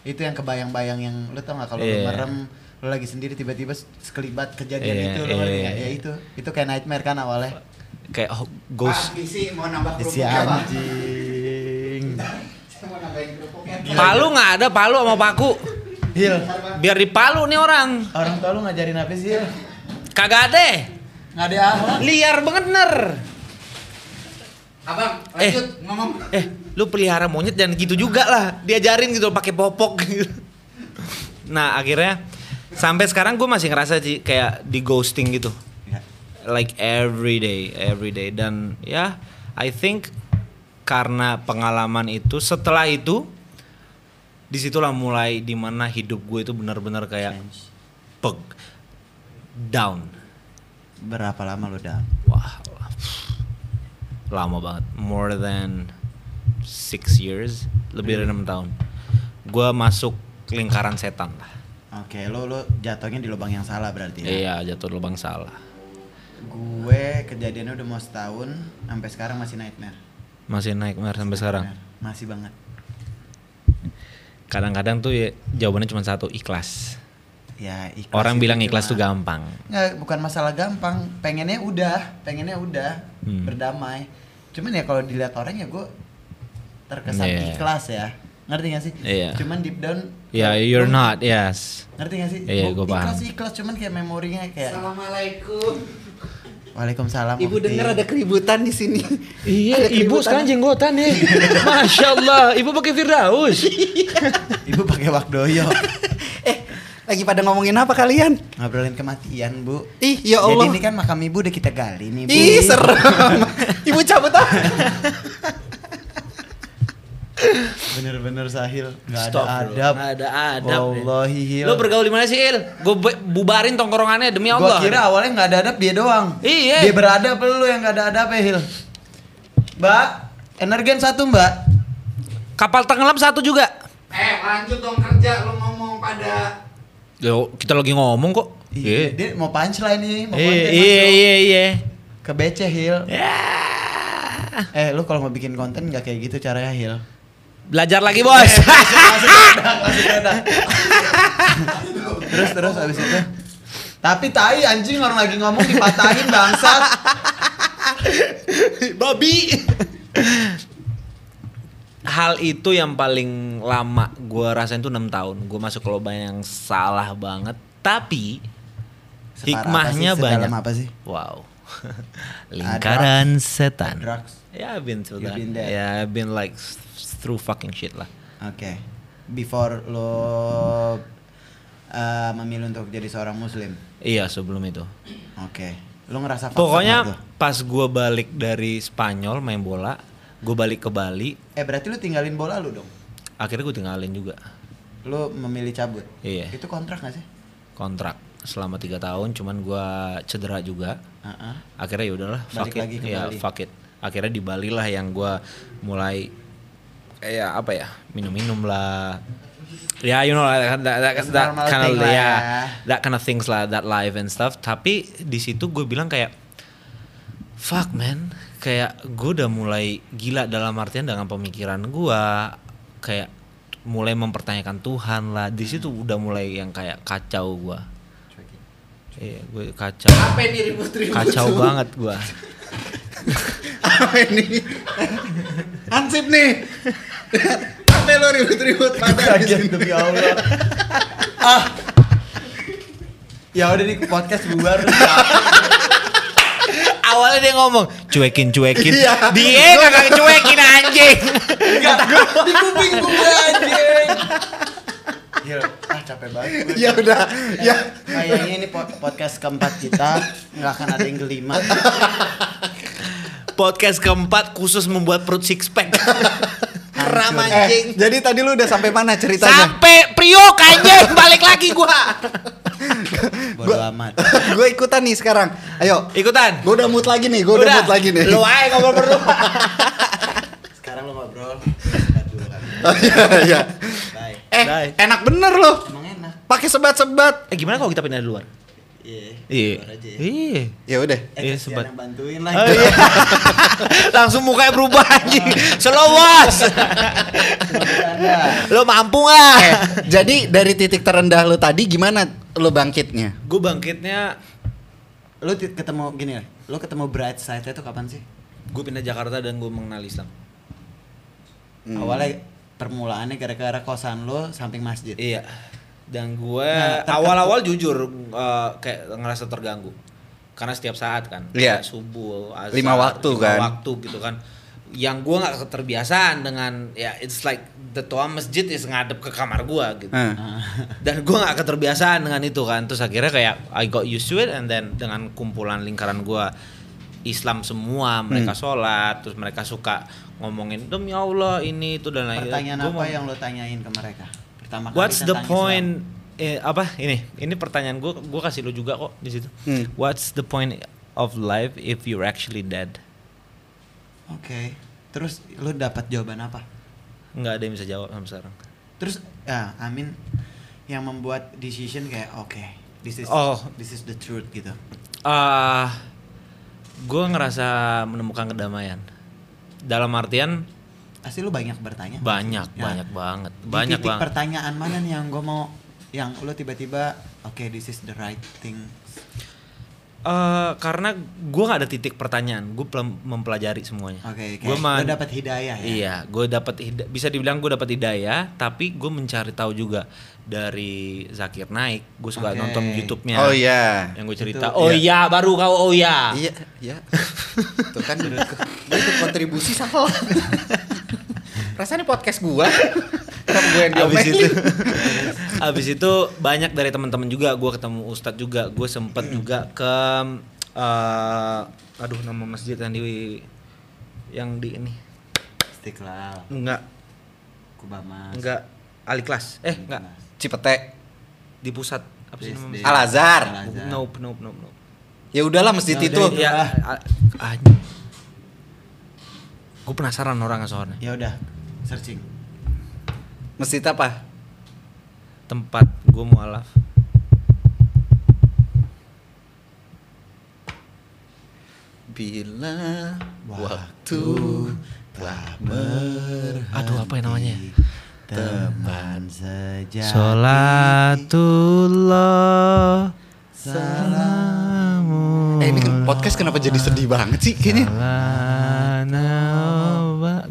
itu yang kebayang-bayang yang lu tau gak kalau lu Iya. merem lu lagi sendiri tiba-tiba sekelibat kejadian Iya, itu lu nggak? ya iya. itu itu kayak nightmare kan awalnya Kayak oh, ghost. isi mau nambah si anjing. Palu nggak ada palu sama paku. Hil Biar dipalu nih orang. orang tua lu ngajarin apa sih Hil? Kagak ada. nggak ada akhlak Liar banget ner. Abang, Eh. lanjut ngomong. Eh, lu pelihara monyet jangan gitu juga lah. Diajarin gitu pakai popok gitu. Nah, akhirnya sampai sekarang gue masih ngerasa sih kayak di ghosting gitu. Ya. Like every day, every day dan ya I think karena pengalaman itu setelah itu di situlah mulai di mana hidup gue itu benar-benar kayak peg down. berapa lama lu dah Wah, lama banget. More than six years, lebih dari enam tahun. Gua masuk lingkaran setan lah. oke lu lu jatuhnya di lubang yang salah berarti ya? Iya, jatuh lubang salah. gue kejadiannya udah mau setahun sampai sekarang masih nightmare Masih naik mer sampai sekarang. Nightmare. masih banget Kadang-kadang tuh ya, jawabannya cuma satu, ikhlas. ya ikhlas Orang bilang ikhlas tuh cuma- gampang. Nggak, bukan masalah gampang. Pengennya udah, pengennya udah Hmm. berdamai. Cuman ya kalau dilihat orang ya gue terkesan Iya. ikhlas ya. Ngerti gak sih? Iya. Cuman deep down. Ya, kayak you're gua- not, yes. Ngerti gak sih? Iya, gua paham. Ikhlas ikhlas, cuman kayak memorinya kayak. Assalamualaikum. Waalaikumsalam. Ibu dengar ada keributan di sini. Iya, Ada ibu sekarang jenggotan nih. Masya Allah, ibu pakai Firdaus. Ibu pakai wakdoyo. eh, lagi pada ngomongin apa kalian? Ngobrolin kematian, Bu. Ih, ya Allah. Jadi ini kan makam ibu udah kita gali nih, Bu. Ih, serem. Ibu cabut ah. Bener-bener sahil. Gak ada adab. Nggak ada adab. Wallahi hil. Lu bergaul di mana sih, Il? Gue bubarin tongkrongannya demi Gua Allah. kira awalnya nggak ada adab dia doang. Iya. Dia beradab lu yang nggak ada adab ya Hil. Mbak, energen satu Mbak. Kapal tenggelam satu juga. Eh, lanjut dong kerja lu ngomong pada Yo, kita lagi ngomong kok. Iya. Dia mau punchline nih, mau Iya, konten iya, iya, iya. Ke BC Hil. Ya. Eh, lu kalau mau bikin konten nggak kayak gitu caranya Hil. Belajar lagi, Bos. Masuk. terus terus abis itu. Tapi tai anjing orang lagi ngomong dipatahin bangsat. babi hal itu yang paling lama gue rasain tuh enam tahun gue masuk ke lubang yang salah banget tapi Separah hikmahnya apa sih? Sedalam banyak apa sih? wow lingkaran setan Drugs. ya I've been You've that been there. yeah I've been like through fucking shit lah Oke. Before lo uh, memilih untuk jadi seorang muslim. iya sebelum itu Oke. Lo ngerasa pokoknya pas gue balik dari Spanyol main bola gue balik ke Bali Eh berarti lu tinggalin bola lu dong? akhirnya gue tinggalin juga Lu memilih cabut? Iya. Itu kontrak gak sih? kontrak selama tiga tahun cuman gue cedera juga Heeh. akhirnya ya udahlah fuck it ya Bali. fuck it akhirnya di Bali lah yang gua mulai kayak apa ya minum-minum lah ya you know that, that, that, that kind of ya ya. that kind of things lah that life and stuff tapi di situ gue bilang kayak fuck man kayak gue udah mulai gila dalam artian dengan pemikiran gua kayak mulai mempertanyakan Tuhan lah di situ udah mulai yang kayak kacau gua Iya, gue kacau. Apa ini ribut-ribut? Kacau banget gua. Apa ini? Hansip nih. Apa lo ribut-ribut pada di Kaget sini? demi Allah. ah. Ya udah di podcast bubar. Awalnya dia ngomong cuekin cuekin. Iya. Dia kagak cuekin anjing. Enggak, di kuping gue anjing. Gila, ah capek banget gue. Ya udah, ya. Kayaknya ini po- podcast keempat kita nggak akan ada yang kelima. Podcast keempat khusus membuat perut six pack. Ram Hancur. anjing. Eh, jadi tadi lu udah sampai mana ceritanya? Sampai priok anjing balik lagi gua. Bodo amat. gue ikutan nih sekarang. Ayo. Ikutan. Gue udah mood lagi nih, gue udah, mood lagi nih. Lu aja ngobrol berdua. Sekarang lo ngobrol. Oh, iya, iya. Bye. Eh, Dai. enak bener loh. Emang enak. Pakai sebat-sebat. Eh gimana kalau kita pindah di luar? Iya. Iya. Ya. Iya. Ya udah. Eh, Iya, sobat. yang bantuin Oh, lagi. iya. Langsung mukanya berubah anjing. Selowas. Lo mampu nggak? Eh, jadi dari titik terendah lu tadi gimana lu bangkitnya? Gue bangkitnya Lu ti- ketemu gini lah. Lu ketemu bright side itu kapan sih? gue pindah Jakarta dan gue mengenal Islam. Hmm. Awalnya permulaannya gara-gara kosan lu samping masjid. Iya. Dan gue Nah, awal-awal jujur eh, kayak ngerasa terganggu. Karena setiap saat kan. Kayak subuh, azhar, Lima waktu lima kan. waktu gitu kan. Yang gue nggak keterbiasaan dengan ya it's like the toa masjid is ngadep ke kamar gue gitu. Eh. Dan gue nggak keterbiasaan dengan itu kan. Terus akhirnya kayak I got used to it and then dengan kumpulan lingkaran gue Islam semua mereka Hmm. sholat terus mereka suka ngomongin demi Allah ini itu dan lain Pertanyaan apa yang lu tanyain ke mereka? Pertama kali What's the point? Eh, apa ini? Ini pertanyaan gue, gue kasih lo juga kok di situ. Hmm. What's the point of life if you're actually dead? Oke. Terus lu dapat jawaban apa? Nggak ada yang bisa jawab sampai sekarang. Terus ya Amin yang membuat decision kayak oke, this is Oh. this is the truth gitu. Ah, gue ngerasa menemukan kedamaian. Dalam artian Pasti lu banyak bertanya. banyak, Ya. banyak banget, Di banyak titik banget. pertanyaan mana nih yang gue mau yang lu tiba-tiba oke this is the right thing. Eh, karena gue nggak ada titik pertanyaan, gue mempelajari semuanya. Oke, mah- lu dapat hidayah ya. Iya, gue dapat hida- bisa dibilang gue dapat hidayah, tapi gue mencari tahu juga dari Zakir Naik. Gue suka Oke. nonton YouTube-nya. Oh iya. Yang gue cerita. Itu, oh iya. iya, baru kau oh iya. Iya, iya. Tuh kan gue ikut kontribusi salah. Rasanya podcast gua. Kenapa gue yang Abis itu, abis itu banyak dari teman-teman juga. Gue ketemu Ustadz juga. Gue sempet juga ke, eh, aduh nama masjid yang di, yang di ini. Istiqlal, Enggak, Kubamas. enggak. Aliklas. Eh, enggak. Cipete. Di pusat. Apa sih nama BSD. masjid? Al Azhar. Al-Azhar. Nope, nope, nope, nope. Ya udahlah masjid Ya itu. udah, Ya, gue penasaran orang soalnya. Ya udah, searching. Masjid apa? Tempat gue mualaf. Bila Waktu waktu telah berhenti Aduh, apa ya namanya? teman sejati. Sholatullah salamu Eh ini kan podcast kenapa jadi sedih banget sih kayaknya?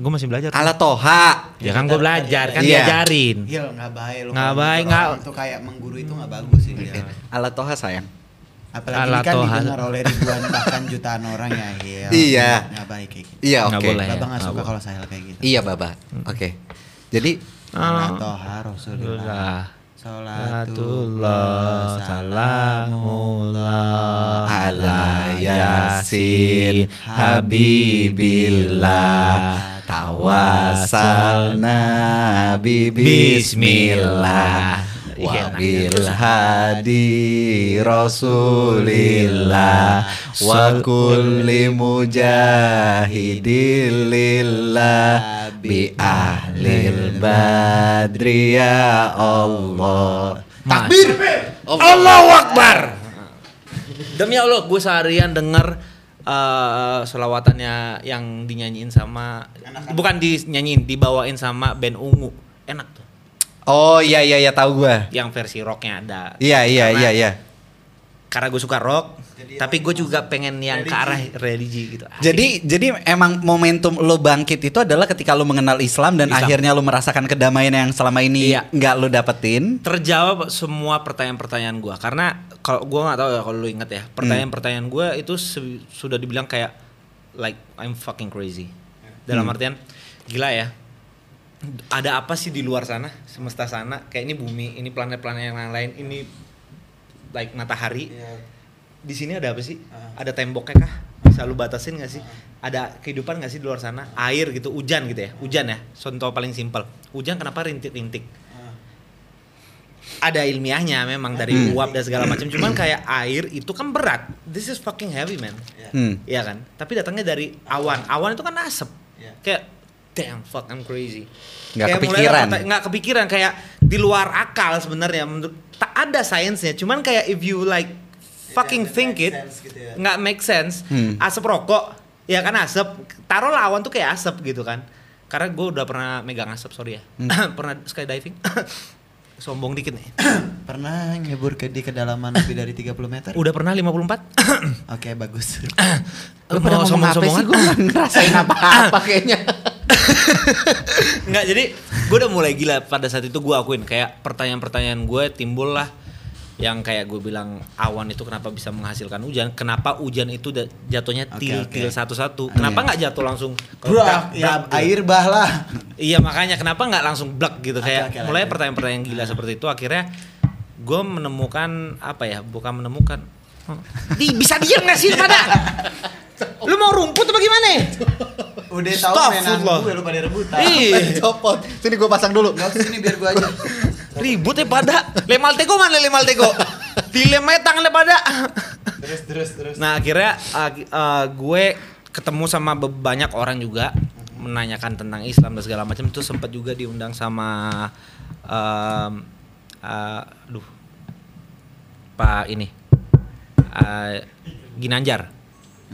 Gue masih belajar. Ala Toha. Ya kan gue belajar, kan Iya. diajarin. Hil nggak baik lu. Nggak baik, mengguru nggak- Itu kayak mengguru itu nggak bagus sih. Hil. Ala Toha sayang. Apalagi Ala ini kan Toha. didengar oleh ribuan bahkan jutaan orang ya. Hil. Iya. Nggak baik kayak gitu. Iya Nggak oke. boleh. ya, Babang nggak suka kalau saya kayak gitu. Iya Baba. Oke. Jadi Ala Ah. toha Rasulullah. Salatullah salamullah ala Yasin Habibillah Tawasalna bi Bismillah Wabil hadi Rasulillah Wa kulli mujahidilillah Bi ahlil badri ya Allah Takbir. Allahu Akbar. Demi Allah, gue seharian denger eh, selawatannya yang dinyanyiin sama bukan dinyanyiin, dibawain sama band Ungu. Enak tuh. Oh iya iya iya tahu gua. Yang versi rocknya ada. Iya iya iya iya. Karena gue suka rock, tapi gue juga pengen yang ke arah religi gitu. Jadi jadi emang momentum lo bangkit itu adalah ketika lo mengenal Islam dan Islam. akhirnya lo merasakan kedamaian yang selama ini Iya. nggak lo dapetin. terjawab semua pertanyaan-pertanyaan gua karena kalau gua nggak tahu ya kalau lu inget ya pertanyaan-pertanyaan gua itu se- sudah dibilang kayak like I'm fucking crazy dalam artian gila ya ada apa sih di luar sana semesta sana kayak ini bumi ini planet-planet yang lain ini like matahari. Di sini ada apa sih? Ada temboknya kah? Bisa lu batasin nggak sih? Ada kehidupan nggak sih di luar sana? Air gitu hujan gitu ya? Hujan ya? Contoh paling simpel. Hujan kenapa rintik-rintik? Ada ilmiahnya memang dari Hmm. uap dan segala macam. Cuman kayak air itu kan berat. This is fucking heavy man. Hmm. Iya kan? Tapi datangnya dari awan. Awan itu kan asap. Iya. kayak damn fuck I'm crazy. Nggak Kayak mulai kepikiran. kata- nggak kepikiran. Kayak di luar akal sebenarnya. Menurut tak ada sainsnya cuman kayak if you like fucking Iya, think make it sense gitu ya. nggak make sense Hmm. asap rokok ya kan asap taruh awan tuh kayak asap gitu kan karena gue udah pernah megang asap sorry ya Hmm. pernah skydiving sombong dikit nih Pernah nyebur ke di kedalaman lebih dari 30 meter? udah pernah 54 Oke, bagus. Lo Lu pada mau ngomong apa sih? sombong-sombongan? Gue nggak ngerasain apa-apa kayaknya. Nggak, jadi gue udah mulai gila pada saat itu gue akuin kayak pertanyaan-pertanyaan gue timbul lah yang kayak gue bilang awan itu kenapa bisa menghasilkan hujan kenapa hujan itu jatuhnya til oke. til satu-satu kenapa nggak jatuh langsung Brak, ya gitu? air bah lah. iya makanya kenapa nggak langsung blek gitu Oke, kayak oke, mulai lanjut. pertanyaan-pertanyaan gila seperti itu akhirnya gue menemukan apa ya bukan menemukan di bisa diam nggak sih pada lu mau rumput apa gimana Udah tahu mainan gue lu pada rebutan. Ih. Copot. Sini gue pasang dulu. Gak usah sini biar gue aja. Ribut ya pada. Lemal teko mana lemal teko? Dilem aja tangannya pada. Terus terus terus. Nah akhirnya uh, uh, gue ketemu sama banyak orang juga menanyakan tentang Islam dan segala macam itu sempat juga diundang sama um, uh, aduh Pak ini uh, Ginanjar.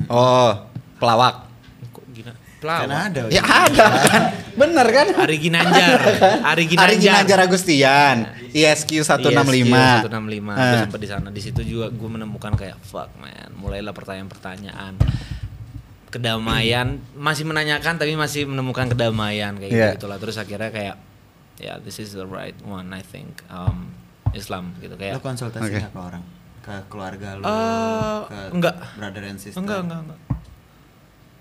Oh, pelawak. Kok Gina? Kan Pelawak. ada. Ya ada kan. Bener kan? Ari Ginanjar. Ari Ginanjar. Ari Ginanjar Agustian. ISQ 165. Iya, 165. Gue Ah. sempat di sana. Di situ juga gue menemukan kayak fuck man. Mulailah pertanyaan-pertanyaan. Kedamaian masih menanyakan tapi masih menemukan kedamaian kayak Iya. gitu lah. Terus akhirnya kayak ya this is the right one I think um, Islam gitu Lo kayak. konsultasi Oke. nggak ke orang? Ke keluarga lu? Eh, ke enggak. Brother and sister? Enggak, enggak, enggak.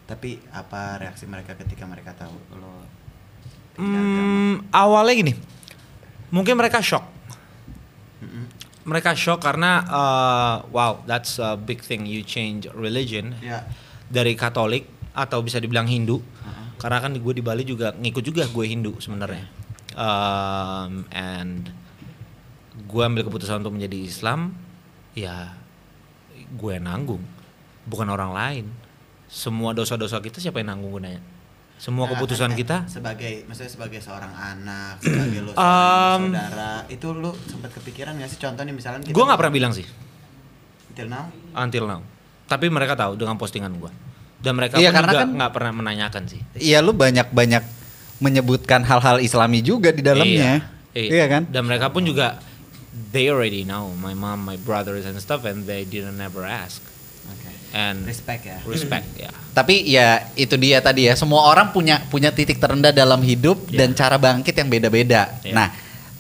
Tapi apa reaksi mereka ketika mereka tahu lo? Hmm, awalnya gini. Mungkin mereka shock. Mm-mm. Mereka shock karena uh, wow, that's a big thing you change religion. Ya. dari Katolik atau bisa dibilang Hindu Uh-huh. karena kan gue di Bali juga ngikut juga gue Hindu sebenarnya um, and gue ambil keputusan untuk menjadi Islam ya gue yang nanggung bukan orang lain. Semua dosa-dosa kita siapa yang nanggung gunanya? Semua Nah, keputusan kan, kita? sebagai maksudnya sebagai seorang anak, sebagai lo Um, saudara, itu lu sempat kepikiran gak sih? Contoh nih misalkan kita gue nggak pernah bilang sih. Until now? until now. Tapi mereka tahu dengan postingan gue dan mereka Iya, pun karena juga kan- nggak pernah menanyakan sih. Iya lu banyak-banyak menyebutkan hal-hal Islami juga di dalamnya. Iya, Iya kan? Dan mereka pun juga they already know my mom, my brothers and stuff and they didn't never ask. Oke. And Respect ya. respect ya. Tapi ya itu dia tadi ya, semua orang punya punya titik terendah dalam hidup Iya. dan cara bangkit yang beda-beda. Iya. Nah,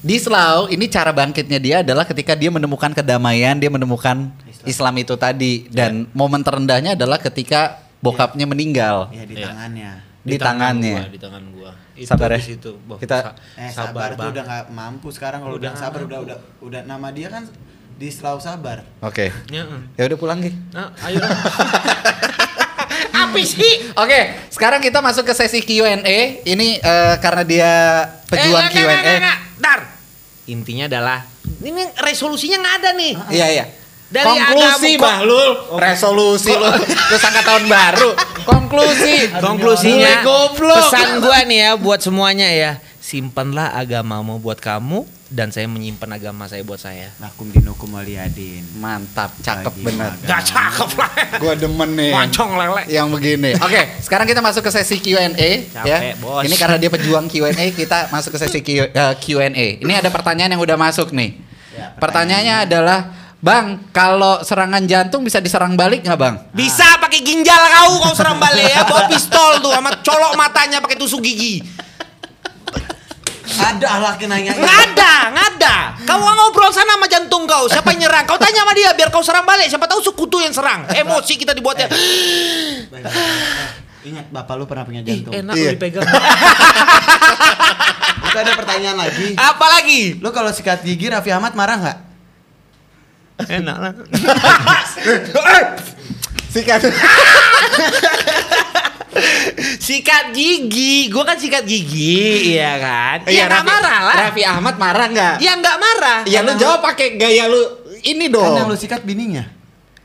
di Slow ini cara bangkitnya dia adalah ketika dia menemukan kedamaian, dia menemukan Islam, itu tadi dan momen terendahnya adalah ketika bokapnya meninggal. Iya di Iya. tangannya. Di tangan tangannya. gua, di tangan gua. Itu Sabar ya. di situ. Boh, Kita- sa- Eh sabar, tuh banget. udah nggak mampu sekarang kalau Udah udah sabar udah udah udah nama dia kan di Selalu Sabar. Oke. Ya, eh. Ya udah pulang Gi. Nah, ayo. Apa sih? Oke, sekarang kita masuk ke sesi Q&A. Ini eh, karena dia pejuang Eh, Q&A. Dar. Intinya adalah ini resolusinya nggak ada nih. Iya, iya. Dari Konklusi, agama- Bahlul. Resolusi lu. Sangka tahun baru. Konklusi. Konklusinya pesan gua nih ya buat semuanya ya. Simpanlah agamamu buat kamu dan saya menyimpan agama saya buat saya. Lakum dinukum waliyadin. Mantap, cakep Bagi bener. Gak cakep lah. Gua demen nih. Mancong lele. Yang begini. Oke, sekarang kita masuk ke sesi Q&A ya. Bos. Ini karena dia pejuang Q&A, kita masuk ke sesi Q- eh, Q&A. Ini ada pertanyaan yang udah masuk nih. Ya, Pertanyaannya adalah, Bang, kalau serangan jantung bisa diserang balik nggak, Bang? Bisa pakai ginjal kau kau serang balik ya bawa pistol tuh sama colok matanya pakai tusuk gigi. Ada laki nanya. Nggak ada, nggak ada. Kau ngobrol sana sama jantung kau. Siapa yang nyerang? Kau tanya sama dia biar kau serang balik. Siapa tahu sekutu yang serang. Emosi kita dibuatnya. Ingat bapak lu pernah punya Ih, jantung. enak Iya. dipegang. Itu ada pertanyaan lagi. Apa lagi? Lu kalau sikat gigi Raffi Ahmad marah nggak? Enak lah. Sikat. Sikat gigi, gua kan sikat gigi, iya kan? Iya nggak Raffi- marah lah. Raffi Ahmad marah nggak? Ya nggak marah. Iya, lu jawab pakai gaya lu ini Kan yang dong. lu sikat bininya.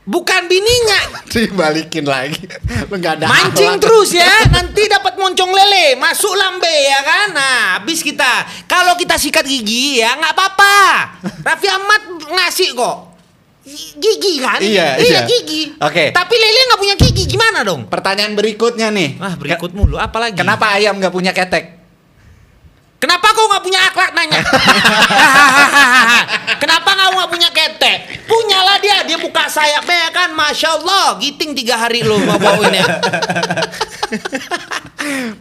Bukan bininya. Dibalikin lagi. Lu nggak ada Mancing akhlak. terus ya, nanti dapat moncong lele, masuk lambe ya kan? Nah, habis kita. Kalau kita sikat gigi ya nggak apa-apa. Raffi Ahmad ngasih kok. Gigi kan? Iya, iya. gigi. Oke. Tapi lele nggak punya gigi, gimana dong? Pertanyaan berikutnya nih. Ah, berikut mulu, apa lagi? Kenapa ayam nggak punya ketek? Kenapa kau nggak punya akhlak nanya? Kenapa kau nggak punya ketek? Punyalah dia, dia buka sayap ya kan, masya Allah, giting tiga hari lo mau bawain ya.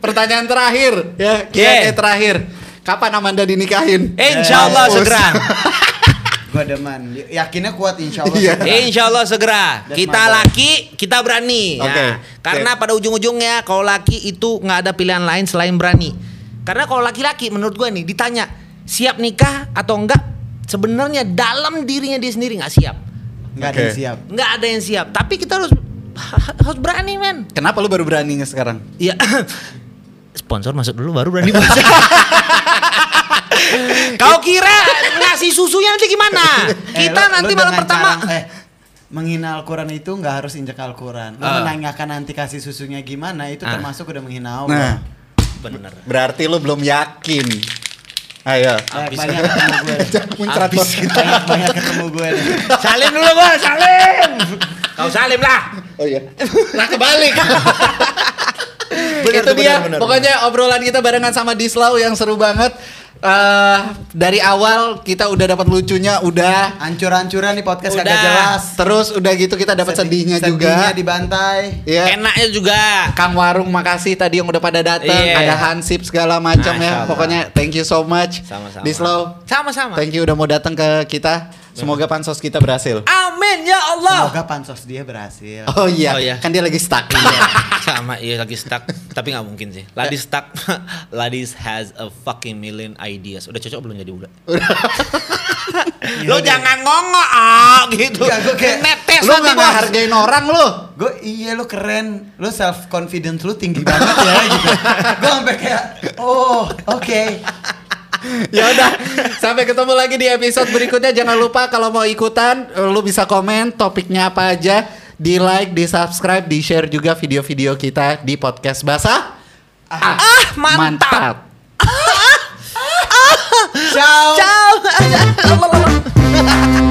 Pertanyaan terakhir ya, Yeah. Terakhir. Kapan Amanda dinikahin? Insya Allah segera. Gua demen. Yakinnya kuat insya Allah. Iya. segera. Insya Allah segera. That's Kita laki, kita berani. Ya. Oke. Karena pada ujung-ujungnya kalau laki itu nggak ada pilihan lain selain berani. Karena kalau laki-laki menurut gue nih ditanya siap nikah atau enggak, sebenarnya dalam dirinya dia sendiri nggak siap. Nggak ada yang siap. Nggak ada yang siap. Tapi kita harus harus berani men. Kenapa lu baru beraninya sekarang? Iya. Sponsor masuk dulu baru berani. Kau kira ngasih susunya nanti gimana? Eh, Kita lu- nanti lu malam pertama. cara- eh, menghina Al-Quran itu nggak harus injek Al-Quran. Lu Ah. menanyakan nanti kasih susunya gimana itu Ah. termasuk udah menghina Nah, Allah. Bener. berarti lu belum yakin. Ayo. Banyak Habis. banyak ketemu gue. Bos. banyak banyak ketemu gue. nih. Salim dulu bos, salim. Kau salim lah. Oh iya. Nah kebalik. Bener itu tuh, dia. bener, bener, Pokoknya obrolan kita barengan sama Dislau yang seru banget. Eh dari awal kita udah dapat lucunya, udah. Ancur-ancuran di podcast Udah. kagak jelas. Terus udah gitu kita dapat Sedih- sedihnya, sedihnya juga. dibantai. Iya. Enaknya juga. Kang Warung makasih tadi yang udah pada datang, Iya. ada Hansip segala macam Masya ya. Pokoknya thank you so much. Sama-sama. Dislau, Sama-sama. thank you udah mau datang ke kita. Semoga pansos kita berhasil. Amin ya Allah. Semoga pansos dia berhasil. Oh iya, Oh iya. kan dia lagi stuck. Sama iya lagi stuck, tapi nggak mungkin sih. Ladis stuck. Ladis has a fucking million ideas. Udah cocok belum jadi udah? Lo jangan ngongok ah gitu. Enggak, gua kayak- netes lu nanti nggak bos. ngehargain orang lu. Gue iya lu keren, lu self confidence lu tinggi banget ya gitu. Gue sampai kayak oh oke. ya udah, sampai ketemu lagi di episode berikutnya. Jangan lupa kalau mau ikutan, lu bisa komen topiknya apa aja, di like, di subscribe, di share juga video-video kita di podcast basah. Ah, ah, ah mantap. mantap. Ah, ah, ah. Ciao. Ciao.